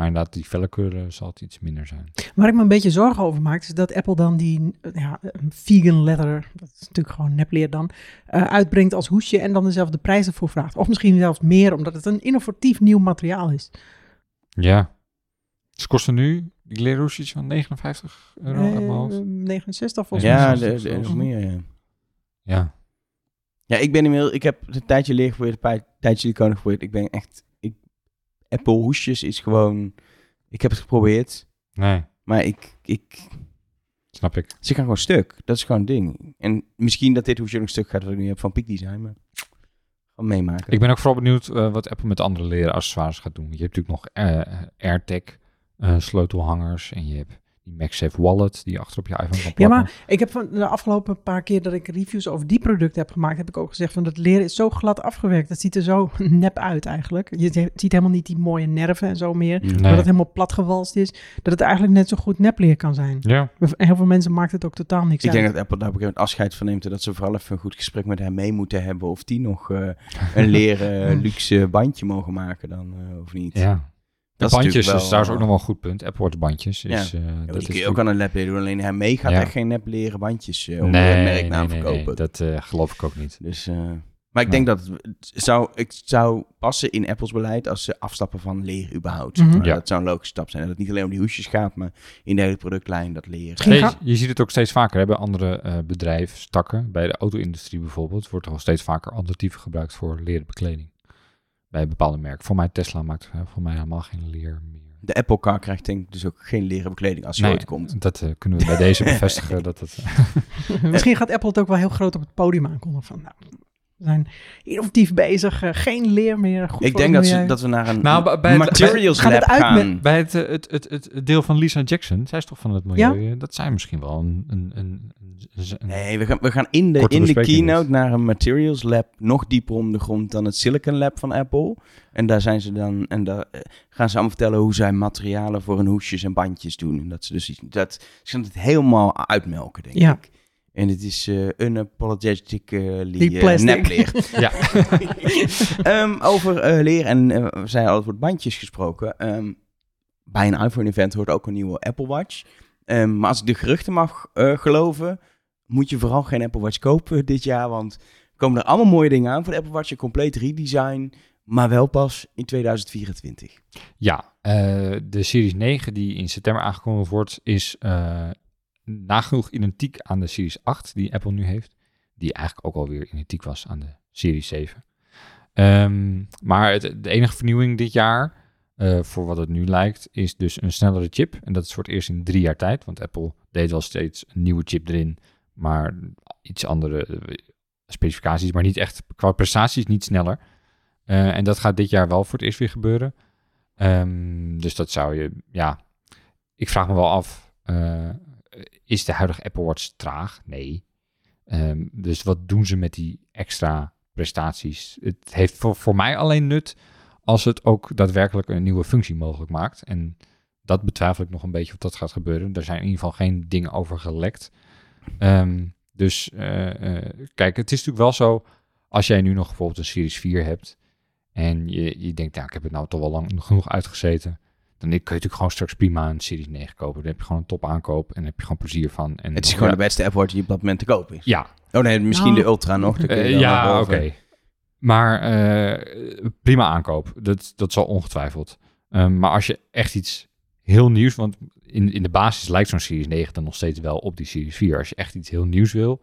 Maar inderdaad, die felle kleuren zal het iets minder zijn. Waar ik me een beetje zorgen over maak, is dat Apple dan die ja, een vegan leather, dat is natuurlijk gewoon nepleer dan, eh, uitbrengt als hoesje en dan dezelfde prijzen voor vraagt. Of misschien zelfs meer, omdat het een innovatief nieuw materiaal is. Ja. Ze kosten nu, die leerhoesjes van 59 euro uit mijn Eh, hoofd. 69 volgens Ja, mij. nog meer, ja. Ja. Ja, ik ben inmiddels... Ik heb een tijdje leer geprobeerd, een paar tijdje siliconen geprobeerd. Ik ben echt... Apple hoesjes is gewoon... Ik heb het geprobeerd, Nee, maar ik, ik, snap ik. ze gaan gewoon stuk. Dat is gewoon een ding. En misschien dat dit hoesje nog stuk gaat wat ik nu heb van Peak Design, maar gewoon meemaken. Ik ben ook vooral benieuwd eh, wat Apple met andere leren accessoires gaat doen. Je hebt natuurlijk nog eh, AirTag eh, sleutelhangers en je hebt die MagSafe Wallet die je achter op je iPhone kan Ja, plakken. maar ik heb van de afgelopen paar keer dat ik reviews over die producten heb gemaakt, heb ik ook gezegd van dat leren is zo glad afgewerkt. Dat ziet er zo [LAUGHS] nep uit eigenlijk. Je ziet helemaal niet die mooie nerven en zo meer. Nee. Dat het helemaal platgewalst is. Dat het eigenlijk net zo goed nepleer kan zijn. Ja, heel veel mensen maakt het ook totaal niks Ik uit. denk dat Apple daar op een gegeven moment afscheid van neemt en dat ze vooral even een goed gesprek met hem mee moeten hebben of die nog eh, een leren [LAUGHS] luxe bandje mogen maken dan eh, of niet. ja. De Dat is bandjes natuurlijk is wel, trouwens ook nog wel een goed punt. Apple Watch bandjes. Ja. Is, eh, Ja, dat die is kun je ook aan een lab doen, alleen hij mee gaat Ja. echt geen nep leren bandjes eh, onder nee, merknaam nee, nee, verkopen. dat eh, geloof ik ook niet. Dus, eh, maar ik denk dat het, zou, het zou passen in Apples beleid als ze afstappen van leer überhaupt. zeg Mhm. maar. Ja. Dat zou een logische stap zijn. Dat het niet alleen om die hoesjes gaat, maar in de hele productlijn dat leren. Steeds- je ziet het ook steeds vaker bij andere eh bedrijfstakken. Bij de auto-industrie bijvoorbeeld wordt er al steeds vaker alternatieven gebruikt voor leren bekleding. Bij bepaalde merken. Voor mij Tesla maakt voor mij helemaal geen leer meer. De Apple Car krijgt denk ik dus ook geen leren bekleding als hij Nee, ooit komt. dat eh, kunnen we bij [LAUGHS] deze bevestigen. dat het, [LAUGHS] Misschien gaat Apple het ook wel heel groot op het podium aankondigen van nou, we zijn innovatief bezig, eh, geen leer meer. Goed Ik denk het dat, ze, dat we naar een Nou, bij- het- materials bij- lab gaat het uit met- gaan. bij het, eh, het, het, het, het deel van Lisa Jackson, zij is toch van het milieu, eh, dat zij misschien wel een... een, een, een- Nee, we gaan, we gaan in de, in de keynote naar een materials lab nog dieper onder de grond dan het Silicon Lab van Apple. En daar zijn ze dan en daar gaan ze allemaal vertellen hoe zij materialen voor hun hoesjes en bandjes doen. En dat ze dus iets- dat ze gaan het helemaal uitmelken, denk Ja. ik. En het is eh unapologetically Die uh, plastic. nepleer. [LAUGHS] ja, [LAUGHS] Ehm, over eh, leer en eh, we zijn al over bandjes gesproken. Ehm, bij een iPhone-event hoort ook een nieuwe Apple Watch. Ehm, maar als ik de geruchten mag eh, geloven, moet je vooral geen Apple Watch kopen [LAUGHS] dit jaar. Want er komen er allemaal mooie dingen aan voor de Apple Watch. Een compleet redesign, maar wel pas in 2024. ja eh, de Series 9 die in september aangekondigd wordt, is eh nagenoeg identiek aan de Series 8 die Apple nu heeft. Die eigenlijk ook alweer identiek was aan de Series 7. Ehm, maar het, de enige vernieuwing dit jaar, eh, voor wat het nu lijkt, is dus een snellere chip. En dat is voor het eerst in drie jaar tijd. Want Apple deed wel steeds een nieuwe chip erin, maar iets andere eh, specificaties, maar niet echt qua prestaties niet sneller. Eh, en dat gaat dit jaar wel voor het eerst weer gebeuren. Ehm, dus dat zou je, ja, ik vraag me wel af, is de huidige Apple Watch traag? Nee. Ehm, dus wat doen ze met die extra prestaties? Het heeft voor, voor mij alleen nut als het ook daadwerkelijk een nieuwe functie mogelijk maakt. En dat betwijfel ik nog een beetje of dat gaat gebeuren. Er zijn in ieder geval geen dingen over gelekt. Ehm, dus eh, eh, kijk, het is natuurlijk wel zo, als jij nu nog bijvoorbeeld een Series 4 hebt en je, je denkt, nou, ik heb het nou toch wel lang genoeg uitgezeten, dan kun je natuurlijk gewoon straks prima een Series 9 kopen. Dan heb je gewoon een top aankoop en heb je gewoon plezier van. En Het is gewoon ja, de beste Apple Watch die op dat moment te koop is. Ja, Oh nee, misschien Nou, de Ultra nog. dan kun je dan ja, oké. Maar eh, prima aankoop. Dat, dat zal ongetwijfeld. Ehm, maar als je echt iets heel nieuws... Want in, in de basis lijkt zo'n Series 9 dan nog steeds wel op die Series 4. Als je echt iets heel nieuws wil...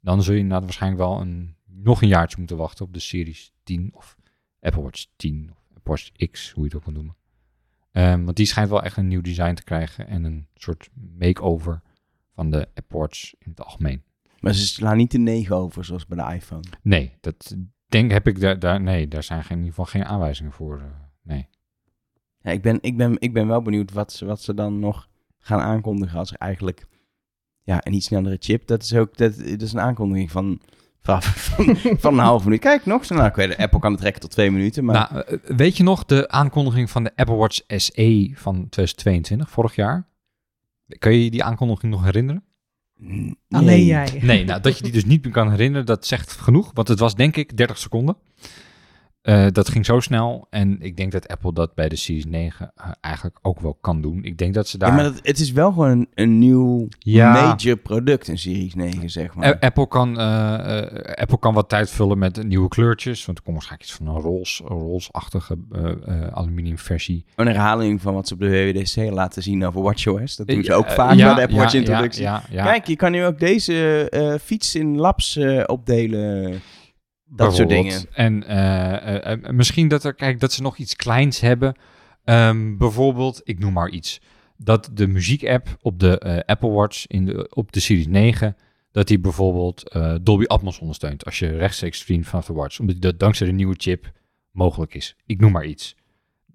dan zul je inderdaad waarschijnlijk wel een, nog een jaartje moeten wachten... op de Series 10 of Apple Watch 10 of Apple Watch X, hoe je het ook wil noemen. Ehm, want die schijnt wel echt een nieuw design te krijgen... en een soort makeover van de Watch in het algemeen. Maar ze slaan niet de 9 over zoals bij de iPhone. Nee, dat denk heb ik daar, daar nee, daar zijn geen, in ieder geval geen aanwijzingen voor. eh, nee. Ja, ik, ben, ik, ben, ik ben wel benieuwd wat ze, wat ze dan nog gaan aankondigen als er eigenlijk ja, een iets snellere chip. Dat is ook dat, dat is een aankondiging van, van, van, een half minuut. Kijk, nog sneller. Ik weet, Apple kan het rekken tot twee minuten. Maar Nou, eh, weet je nog de aankondiging van de Apple Watch SE van 2022, vorig jaar? Kun je je die aankondiging nog herinneren? Nee. Alleen jij. Nee, nou, dat je die dus niet meer kan herinneren, dat zegt genoeg. Want het was denk ik 30 seconden. Eh, dat ging zo snel. En ik denk dat Apple dat bij de Series 9 eh, eigenlijk ook wel kan doen. Ik denk dat ze daar... Ja, maar dat, het is wel gewoon een, een nieuw Ja. major product, een Series 9, zeg maar. A- Apple, kan, eh, eh, Apple kan wat tijd vullen met nieuwe kleurtjes. Want er komt waarschijnlijk iets van een roze, roze-achtige eh, eh, aluminium versie. Een herhaling van wat ze op de WWDC laten zien over WatchOS. Dat doen ze Eh, ook eh, vaak ja, bij de Apple Watch introductie. Kijk, je kan nu ook deze eh, fiets in labs eh, opdelen. Dat soort dingen. En eh, eh, eh, misschien dat, er, kijk, dat ze nog iets kleins hebben. Ehm, bijvoorbeeld, ik noem maar iets. Dat de muziekapp op de eh, Apple Watch in de, op de Series 9... dat die bijvoorbeeld eh, Dolby Atmos ondersteunt... als je rechtstreeks streamt vanaf de Watch. Omdat dat dankzij de nieuwe chip mogelijk is. Ik noem maar iets.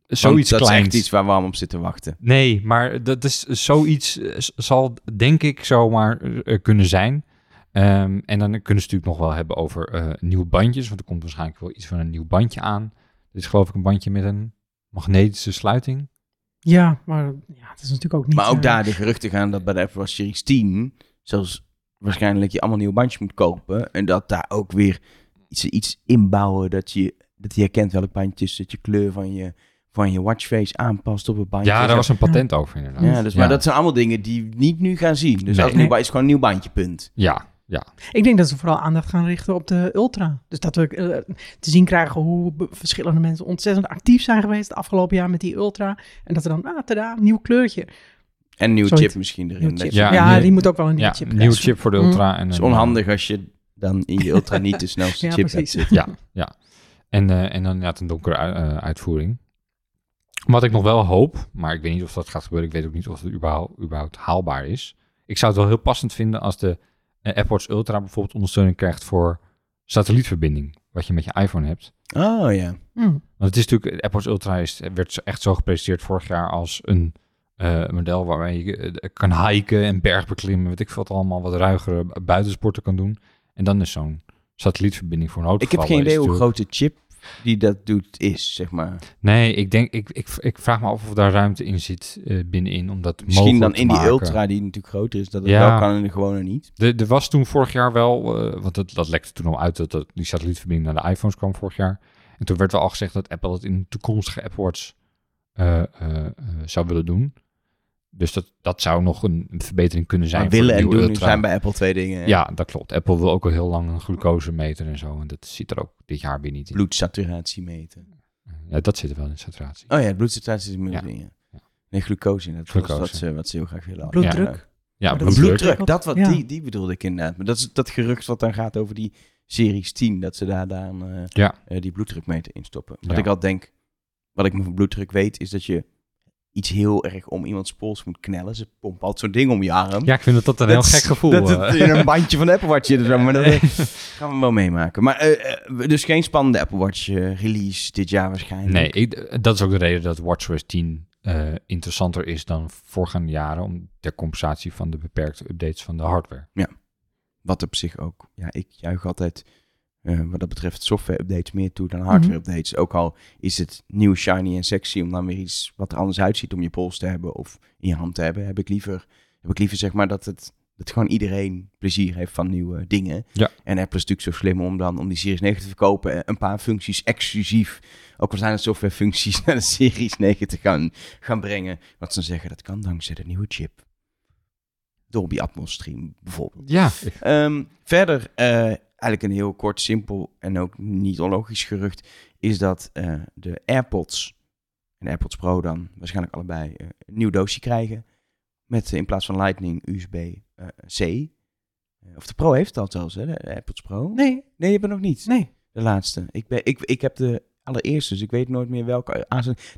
Zoiets dat kleins. is echt iets waar we allemaal op zitten wachten. Nee, maar dat is zoiets zal denk ik zomaar kunnen zijn. Ehm, en dan kunnen ze natuurlijk nog wel hebben over eh, nieuwe bandjes, want er komt waarschijnlijk wel iets van een nieuw bandje aan. Dit is geloof ik een bandje met een magnetische sluiting. Ja, maar ja, het is natuurlijk ook niet... Maar ook eh, daar de geruchten gaan dat bij de Apple Watch Series 10 zelfs waarschijnlijk je allemaal nieuwe bandjes moet kopen. En dat daar ook weer iets, iets inbouwen dat je, dat je herkent welk bandje is, dat je kleur van je, van je watchface aanpast op het bandje. Ja, daar Zo. was een patent over inderdaad. ja, dus, maar dat zijn allemaal dingen die we niet nu gaan zien. Dus Nee. als het nieuw ba- is gewoon een nieuw bandje, punt. Ja, ja. Ik denk dat ze vooral aandacht gaan richten op de Ultra. Dus dat we eh, te zien krijgen hoe verschillende mensen ontzettend actief zijn geweest het afgelopen jaar met die Ultra. En dat er dan, ah, tada, nieuw kleurtje. En een nieuwe Zoiets. chip misschien erin. Chip. Ja, die moet ook wel een nieuwe ja chip krijgen. chip voor de Mm. Ultra. En Het is een, onhandig als je dan in je Ultra niet de [LAUGHS] snelste Ja, chip precies. hebt zitten. Ja, ja. En, eh, en dan inderdaad een donkere ui- eh, uitvoering. Wat ik nog wel hoop, maar ik weet niet of dat gaat gebeuren. Ik weet ook niet of het überhaupt, überhaupt haalbaar is. Ik zou het wel heel passend vinden als de Apple Watch Ultra bijvoorbeeld ondersteuning krijgt voor satellietverbinding. Wat je met je iPhone hebt. Oh ja. Mm. Want het is natuurlijk, Watch Ultra is, werd zo- echt zo gepresenteerd vorig jaar als een eh, model waarmee je eh, kan hiken en bergbeklimmen. Weet ik veel wat allemaal, wat ruigere buitensporten kan doen. En dan is zo'n satellietverbinding voor een Ik heb geen idee hoe groot de chip die dat doet is, zeg maar. Nee, ik denk, ik, ik, ik vraag me af of daar ruimte in zit eh, binnenin, om dat Misschien dan in die maken. Ultra, die natuurlijk groter is, dat het Ja. wel kan en de gewone niet. Er, was toen vorig jaar wel, eh, want dat, dat lekte toen al uit dat, dat die satellietverbinding naar de iPhones kwam vorig jaar. En toen werd wel al gezegd dat Apple het in de toekomstige Apple Watch eh, zou willen doen. Dus dat, dat zou nog een, een verbetering kunnen zijn. Maar willen en nieuwe doen Ultra. zijn bij Apple twee dingen. hè? Ja, dat klopt. Apple wil ook al heel lang een glucosemeter en zo. En dat zit er ook dit jaar weer niet in. Bloedsaturatie meten. Ja, dat zit er wel in saturatie. Oh ja, bloedsaturatie is Ja. in, ja. Nee, glucose in. Dat is Glucose. wat ze, wat ze heel graag willen. Bloeddruk. Ja, Maar dat is bloeddruk. Bloeddruk, dat wat, Ja. die, die bedoelde ik inderdaad. Maar dat is dat gerucht wat dan gaat over die Series 10, dat ze daar dan eh, Ja. eh, die bloeddrukmeter in stoppen. Wat Ja. ik al denk, wat ik me van bloeddruk weet, is dat je iets heel erg om iemands pols moet knellen. Ze pompen altijd zo'n ding om je arm. Ja, ik vind dat dat een Dat heel is- gek gevoel Dat het in een bandje van de Apple Watch zit zo, maar dat eh, [LAUGHS] gaan we wel meemaken. Maar eh, eh, dus geen spannende Apple Watch release dit jaar waarschijnlijk. Nee, ik, dat is ook de reden dat WatchOS 10 eh, interessanter is dan voorgaande jaren. Om ter compensatie van de beperkte updates van de hardware. Wat op zich ook, ja, ik juich altijd eh, wat dat betreft software-updates meer toe dan hardware-updates. Ook al is het nieuw, shiny en sexy om dan weer iets wat er anders uitziet om je pols te hebben of in je hand te hebben, heb ik liever, heb ik liever zeg maar dat het dat gewoon iedereen plezier heeft van nieuwe dingen. Ja. En Apple is natuurlijk zo slim om dan om die Series 9 te verkopen, een paar functies exclusief, ook al zijn het softwarefuncties, [LAUGHS] naar de Series 9 te gaan, gaan brengen. Wat ze dan zeggen, dat kan dankzij de nieuwe chip. Dolby Atmos stream bijvoorbeeld. Ja, Ehm, verder, eh, eigenlijk een heel kort, simpel en ook niet onlogisch gerucht, is dat eh, de AirPods en de AirPods Pro dan waarschijnlijk allebei eh, een nieuw doosje krijgen. Met eh, in plaats van Lightning USB-C. of de Pro heeft al zelfs, hè, de AirPods Pro. Nee, Nee, hebben we nog niet. nee. De laatste. Ik, ben, ik, ik heb de allereerste, dus ik weet nooit meer welke.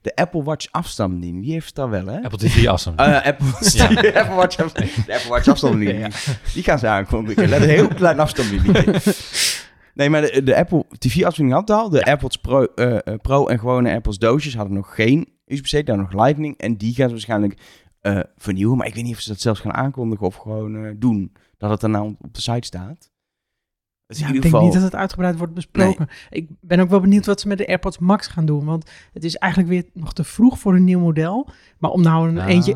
De Apple Watch afstandsbediening, die heeft al wel, hè? Apple TV awesome. Eh, Apple, [LAUGHS] Ja. [LAUGHS] Watch, de Apple Watch. Die gaan ze aankondigen. Let een heel klein afstandsbediening. [LAUGHS] Nee, maar de, de Apple TV afstandsbediening had al. De AirPods Pro, eh, eh, Pro en gewone AirPods doosjes hadden nog geen USB-C, dan nog Lightning. En die gaan ze waarschijnlijk vernieuwen. Maar ik weet niet of ze dat zelfs gaan aankondigen of gewoon doen. Dat het dan nou op de site staat. Dus Ja, in ik ieder denk geval... niet dat het uitgebreid wordt besproken. Ik ben ook wel benieuwd wat ze met de AirPods Max gaan doen. Want het is eigenlijk weer nog te vroeg voor een nieuw model. Maar om nou een Ah. eentje...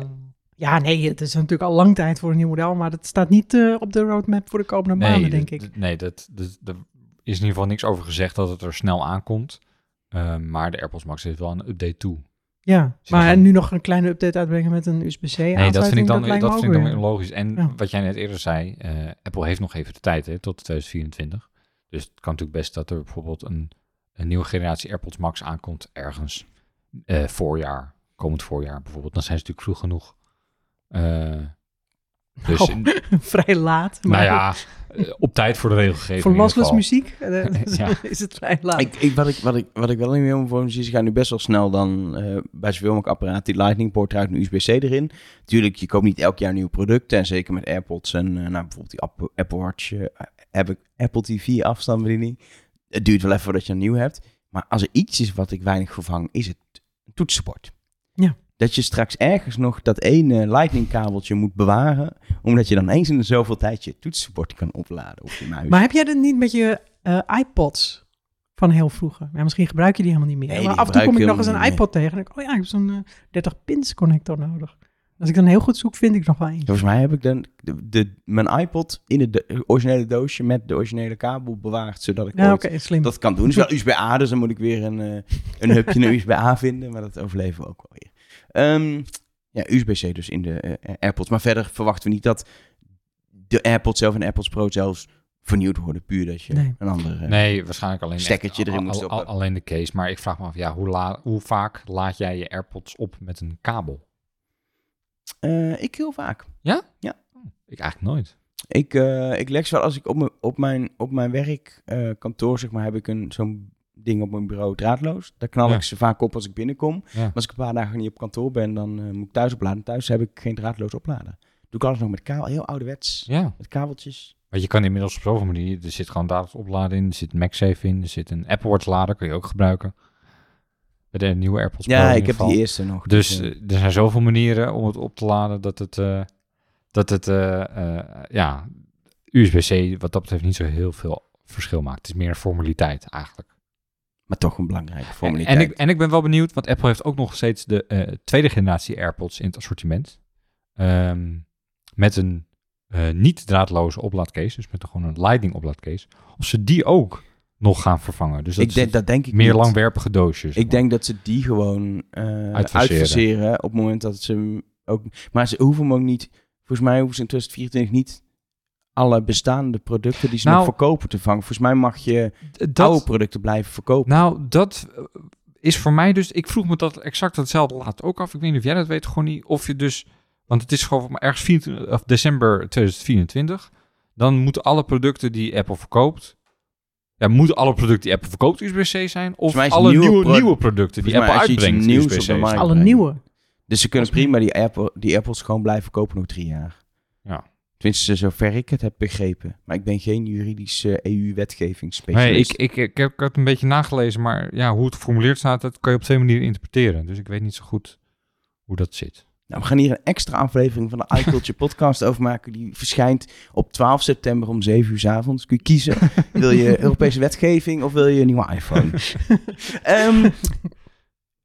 Ja, nee, het is natuurlijk al lang tijd voor een nieuw model. Maar dat staat niet eh, op de roadmap voor de komende maanden, denk ik. Nee, dat, dat, er is in ieder geval niks over gezegd dat het er snel aankomt. Eh, maar de AirPods Max heeft wel een update toe. Ja, maar gaan- nu nog een kleine update uitbrengen met een USB-C Nee, dat vind ik dan, dat vind ik dan weer- weer logisch. En Ja. wat jij net eerder zei, eh, Apple heeft nog even de tijd hè, tot 2024. Dus het kan natuurlijk best dat er bijvoorbeeld een, een nieuwe generatie AirPods Max aankomt ergens eh, voorjaar, komend voorjaar bijvoorbeeld. Dan zijn ze natuurlijk vroeg genoeg. eh, Dus, Oh, [LAUGHS] vrij laat. Maar nou ja, eh, op tijd voor de regelgeving. voor lossless muziek eh, [LAUGHS] Ja. [LAUGHS] is het vrij laat. Ik, ik, wat, ik, wat, ik, wat ik wel niet helemaal voor zie, ze gaan nu best wel snel dan eh, bij zoveel mogelijk apparaat die Lightning poort eruit een USB-C erin. Tuurlijk, je koopt niet elk jaar nieuwe producten. En zeker met AirPods en nou, bijvoorbeeld die Apple, Apple Watch, eh, Apple, Apple TV afstandsbediening. Het duurt wel even voordat je een nieuw hebt. Maar als er iets is wat ik weinig vervang, is het toetsenbord. Ja. Dat je straks ergens nog dat ene Lightning kabeltje moet bewaren, omdat je dan eens in de zoveel tijd je toetsenbord kan opladen op je muis. Maar heb jij dat niet met je eh, iPods van heel vroeger? Ja, misschien gebruik je die helemaal niet meer. Nee, maar af en toe kom ik nog eens een iPod tegen. En ik, oh ja, ik heb zo'n eh, 30 pins connector nodig. Als ik dan heel goed zoek, vind ik nog wel eentje. Volgens mij heb ik dan de, de, mijn iPod in het originele doosje met de originele kabel bewaard, zodat ik Ja, slim. dat kan doen. Is wel [LAUGHS] USB-A, dus dan moet ik weer een, eh, een hubje naar [LAUGHS] USB-A vinden, maar dat overleven we ook wel weer. Ehm, ja, USB-C dus in de eh, AirPods. Maar verder verwachten we niet dat de AirPods zelf en AirPods Pro zelfs vernieuwd worden, puur dat je Nee. een andere... Nee, waarschijnlijk alleen Stekkertje echt erin moet al- stoppen. al- Alleen de case. Maar ik vraag me af, ja, hoe, la- hoe vaak laat jij je AirPods op met een kabel? Eh, ik heel vaak. Ik eigenlijk nooit. Ik, eh, ik leg ze wel als ik op mijn, op mijn, op mijn werkkantoor, zeg maar, heb ik een, zo'n ding op mijn bureau draadloos. Daar knal Ja. ik ze vaak op als ik binnenkom. Ja. Maar als ik een paar dagen niet op kantoor ben, dan eh, moet ik thuis opladen. Thuis heb ik geen draadloos opladen. Doe ik alles nog met kabel, heel ouderwets, Ja, met kabeltjes. want je kan inmiddels op zoveel manieren. Er zit gewoon data opladen in, er zit MagSafe in, er zit een Apple Watch lader, kun je ook gebruiken. Bij de nieuwe AirPods Ja, ik heb die eerste nog. Dus eh, eh, er zijn zoveel manieren om het op te laden dat het, dat het ja, USB-C wat dat betreft niet zo heel veel verschil maakt. Het is meer een formaliteit eigenlijk. Maar toch een belangrijke formaliteit. en, ik, en ik ben wel benieuwd, want Apple heeft ook nog steeds de eh, tweede generatie AirPods in het assortiment. Ehm, met een eh, niet draadloze oplaadcase, dus met een, gewoon een Lightning oplaadcase. Of ze die ook nog gaan vervangen. Dus dat ik denk, dat denk ik meer niet. langwerpige doosjes. Ik denk dat ze die gewoon eh Uitfaseren. uitfaseren op het moment dat ze hem ook... Maar ze hoeven hem ook niet... Volgens mij hoeven ze in 2024 niet alle bestaande producten die ze Nou- nog verkopen te vangen. Volgens mij mag je dat, oude producten blijven verkopen. Nou, dat eh, is voor mij dus... Ik vroeg me dat exact hetzelfde laat ook af. Ik weet niet of jij dat weet, gewoon niet. Of je dus... Want het is gewoon ergens 24, of december 2024. Dan moeten alle producten die Apple verkoopt... Ja, moeten alle producten die Apple verkoopt USB-C zijn? Of alle nieuwe nieuwe, pro- nieuwe producten die Apple als je iets uitbrengt nieuws USB-C de markt- zijn? Alle nieuwe. dus ze kunnen prima die, Apple, die Apples gewoon blijven kopen nog drie jaar. Ja. Tenminste, zover ik het heb begrepen. Maar ik ben geen juridisch eh, EU-wetgevingsspecialist. Nee, ik, ik, ik, heb het een beetje nagelezen, maar ja, hoe het geformuleerd staat, dat kan je op twee manieren interpreteren. Dus ik weet niet zo goed hoe dat zit. Nou, we gaan hier een extra aflevering van de [LAUGHS] iCulture podcast over maken. Die verschijnt op 12 september om 7 uur 's avonds. Kun je kiezen. [LAUGHS] wil je Europese wetgeving of wil je een nieuwe iPhone? [LAUGHS] Ehm,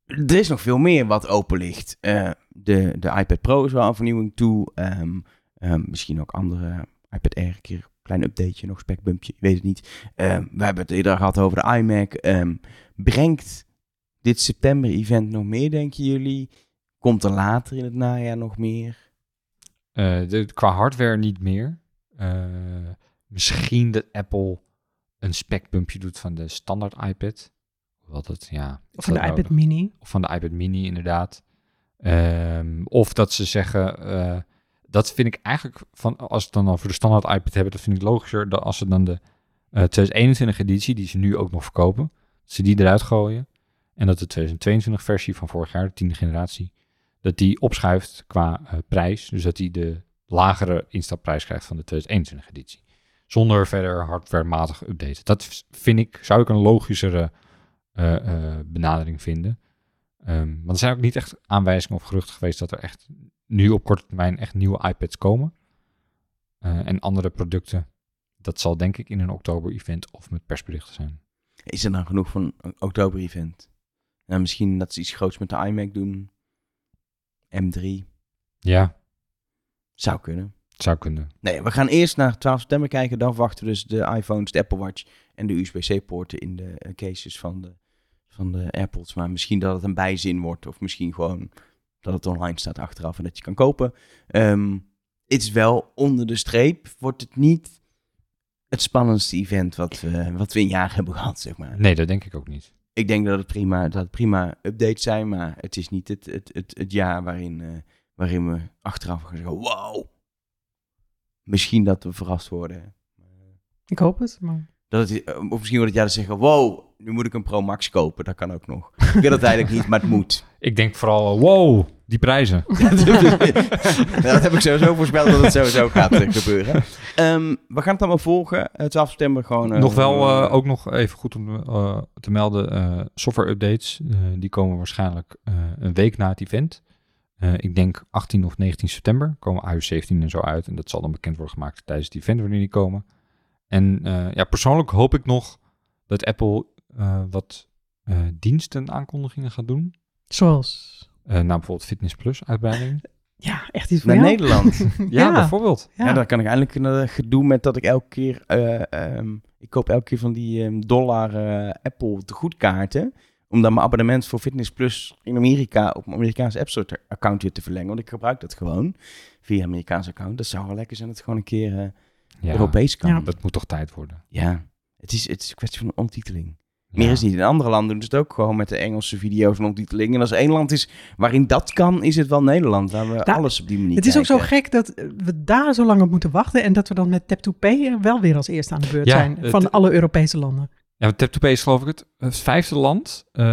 er is nog veel meer wat open ligt. Eh, de, de iPad Pro is wel een vernieuwing toe. Ehm, ehm, misschien ook andere iPad Air. Een keer een klein updateje, nog specbumpje. Ik weet het niet. Ehm, we hebben het eerder gehad over de iMac. Ehm, brengt dit september-event nog meer, denken jullie? Komt er later in het najaar nog meer? Eh, de, qua hardware niet meer. Eh, misschien dat Apple een specbumpje doet van de standaard iPad. Wat het, ja. Of van de iPad nodig? mini. Of van de iPad mini, inderdaad. Ehm, of dat ze zeggen, eh, dat vind ik eigenlijk, van, als het dan over de standaard iPad hebben, dat vind ik logischer dan als ze dan de eh 2021 editie, die ze nu ook nog verkopen, dat ze die eruit gooien. En dat de 2022 versie van vorig jaar, de tiende generatie, dat die opschuift qua eh, prijs. Dus dat die de lagere instapprijs krijgt van de 2021 editie. Zonder verder hardwarematig updaten. Dat vind ik, zou ik een logischere eh, eh, benadering vinden. Ehm, want er zijn ook niet echt aanwijzingen of geruchten geweest dat er echt nu op korte termijn echt nieuwe iPads komen. Eh, en andere producten. Dat zal denk ik in een oktober-event of met persberichten zijn. Is er dan genoeg van een oktober-event? Nou, misschien dat ze iets groots met de iMac doen. M3. Ja, Zou kunnen. zou kunnen. Nee, we gaan eerst naar 12 september kijken. Dan wachten we dus de iPhones, de Apple Watch en de USB-C-poorten in de eh, cases van de, van de AirPods. Maar misschien dat het een bijzin wordt. Of misschien gewoon dat het online staat achteraf en dat je kan kopen. Ehm, het is wel onder de streep. Wordt het niet het spannendste event wat we, wat we een jaar [LAUGHS] hebben gehad, zeg maar. Nee, dat denk ik ook niet. Ik denk dat het prima, dat het prima updates zijn, maar het is niet het, het, het, het jaar waarin, eh, waarin we achteraf gaan zeggen, wow. misschien dat we verrast worden. Ik hoop het, maar... Dat het, eh, of misschien wordt het dat ze zeggen, wow, nu moet ik een Pro Max kopen. Dat kan ook nog. Ik wil het eigenlijk niet, maar het moet. [LAUGHS] Ik denk vooral, wow, die prijzen. [LAUGHS] [LAUGHS] dat heb ik sowieso voorspeld dat het sowieso gaat eh, gebeuren. Ehm, we gaan het allemaal volgen. Eh, 12 september gewoon... eh, nog wel, eh, ook nog even goed om eh, te melden, eh, software updates. eh, die komen waarschijnlijk eh, een week na het event. Eh, ik denk 18 of 19 september komen iOS 17 en zo uit. En dat zal dan bekend worden gemaakt tijdens het event wanneer die komen. En eh, ja, persoonlijk hoop ik nog dat Apple eh, wat eh, diensten aankondigingen gaat doen. Zoals... Eh, nou, bijvoorbeeld Fitness Plus uitbreiding. [LAUGHS] Ja, echt iets voor Naar jou. Nederland. [LAUGHS] ja, Ja. bijvoorbeeld. Ja. Ja, dan kan ik eindelijk een gedoe met dat ik elke keer... eh, ehm, ik koop elke keer van die ehm, dollar eh, Apple tegoedkaarten. Om dan mijn abonnement voor Fitness Plus in Amerika op mijn Amerikaanse App Store account weer te verlengen. Want ik gebruik dat gewoon via een Amerikaans account. Dat zou wel lekker zijn dat het gewoon een keer eh, Ja, Europees kan. Ja. Ja. dat moet toch tijd worden. Het, is, het is een kwestie van ondertiteling. Ja. Meer is niet. In andere landen doen ze het ook gewoon met de Engelse video's en ondertiteling. En als er één land is waarin dat kan, is het wel Nederland. Waar we alles op die manier Het is ook zo gek dat we daar zo lang op moeten wachten en dat we dan met Tap to Pay wel weer als eerste aan de beurt Ja, zijn van alle Europese landen. Ja, Tap2Pay is geloof ik het, het vijfde land. eh,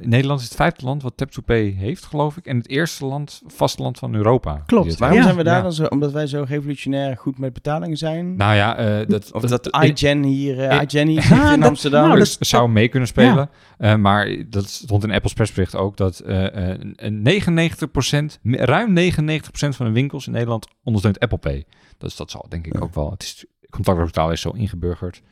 in Nederland is het vijfde land wat Tap2Pay heeft, geloof ik. En het eerste land, vasteland van Europa. Klopt. Waarom Ja. zijn we daar Ja. dan zo? Omdat wij zo revolutionair goed met betalingen zijn? Nou ja, eh, dat, of dat ik- iGen hier, ik- iGen hier zit in dat- Amsterdam? nou, dat- zou mee kunnen spelen. Eh, maar dat stond in Apple's persbericht ook dat eh, eh, een 99%, me- ruim 99% van de winkels in Nederland ondersteunt Apple Pay. Dus dat zal denk ik Ja. ook wel. Het is contactloos betalen is zo ingeburgerd.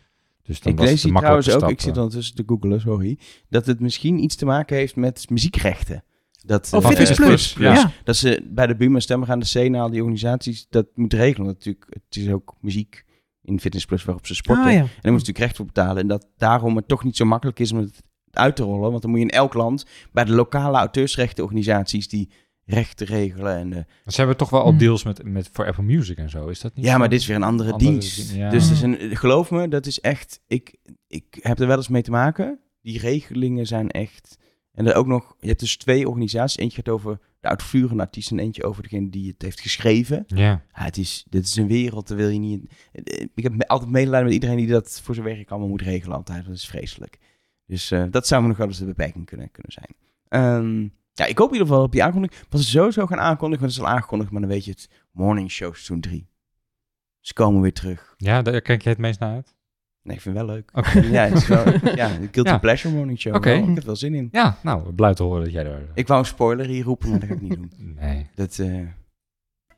Dus dan ik was lees het trouwens ook, ik zit stap, ondertussen te googlen, sorry, dat het misschien iets te maken heeft met muziekrechten. Dat, Oh, eh, Fitness eh, Plus. ja. Ja. Dat ze bij de Buma stemmen gaan de CNA, die organisaties, dat moet regelen. Want Natuurlijk, het is ook muziek in Fitness Plus waarop ze sporten. Ah, ja. En daar moet je natuurlijk recht voor betalen. En dat daarom het toch niet zo makkelijk is om het uit te rollen. Want dan moet je in elk land bij de lokale auteursrechtenorganisaties die rechten regelen. En, eh, Ze hebben toch wel al Hmm. deals met, met voor Apple Music en zo. Is dat niet? ja, zo? maar dit is weer een andere, Andere dienst. ja. Dus is een, geloof me, dat is echt... Ik, ik heb er wel eens mee te maken. Die regelingen zijn echt... En er ook nog... Je hebt dus twee organisaties. Eentje gaat over de uitvoerende artiest... en eentje over degene die het heeft geschreven. Ja. Ja, het is, dit is een wereld, daar wil je niet... in- Ik heb altijd medelijden met iedereen die dat voor zijn werk allemaal moet regelen altijd. Dat is vreselijk. Dus eh, dat zou me nog wel eens de beperking kunnen, kunnen zijn. Ehm, ja, ik hoop in ieder geval op die aankondiging. Wat ze sowieso gaan aankondigen, want het is al aangekondigd, maar dan weet je het. Morning Show Seizoen 3. Ze komen weer terug. ja, daar kijk je het meest naar uit. Nee, ik vind het wel leuk. [LAUGHS] Ja, het is wel, [LAUGHS] ja, de Guilty Ja. Pleasure Morning Show. Oké. Wel, Ik heb er wel zin in. Ja, nou, blij te horen dat jij daar... Ik wou een spoiler hier roepen, maar dat ga ik niet [LAUGHS] doen. Nee. Dat, eh,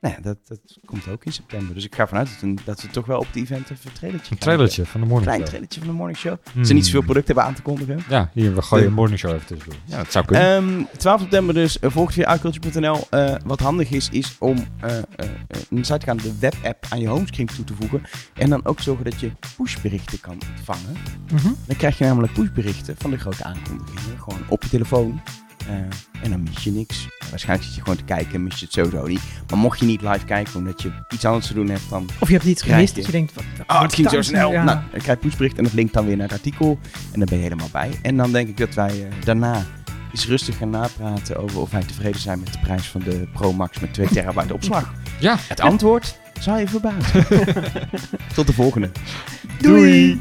nou ja, dat, dat komt ook in september. Dus ik ga vanuit dat, een- dat we toch wel op het event even een trailertje Een trailertje van de morning Klein show. trailertje van de morning show. Ze niet zoveel producten hebben aan te kondigen. Ja, hier, we gooien De- een morning show even tussendoor. Ja, dat zou kunnen. Ehm 12 september dus, uh, volgt via iCulture.nl. Eh, wat handig is, is om eh eh, eh, een site te gaan, de webapp aan je homescreen toe te voegen. En dan ook zorgen dat je pushberichten kan ontvangen. Mhm. Dan krijg je namelijk pushberichten van de grote aankondigingen. Gewoon op je telefoon. Eh, en dan mis je niks. Waarschijnlijk zit je gewoon te kijken en mis je het sowieso niet. Maar mocht je niet live kijken omdat je iets anders te doen hebt, dan... Of je hebt iets gemist dat je denkt... Wat, wat Oh, het ging zo snel. Ja. Nou, dan krijg je pushbericht en dat linkt dan weer naar het artikel. En dan ben je helemaal bij. En dan denk ik dat wij eh, daarna eens rustig gaan napraten over of wij tevreden zijn met de prijs van de Pro Max met 2 terabyte [LAUGHS] opslag. Ja. Het antwoord zal je verbazen. [LAUGHS] Tot de volgende. Doei. Doei.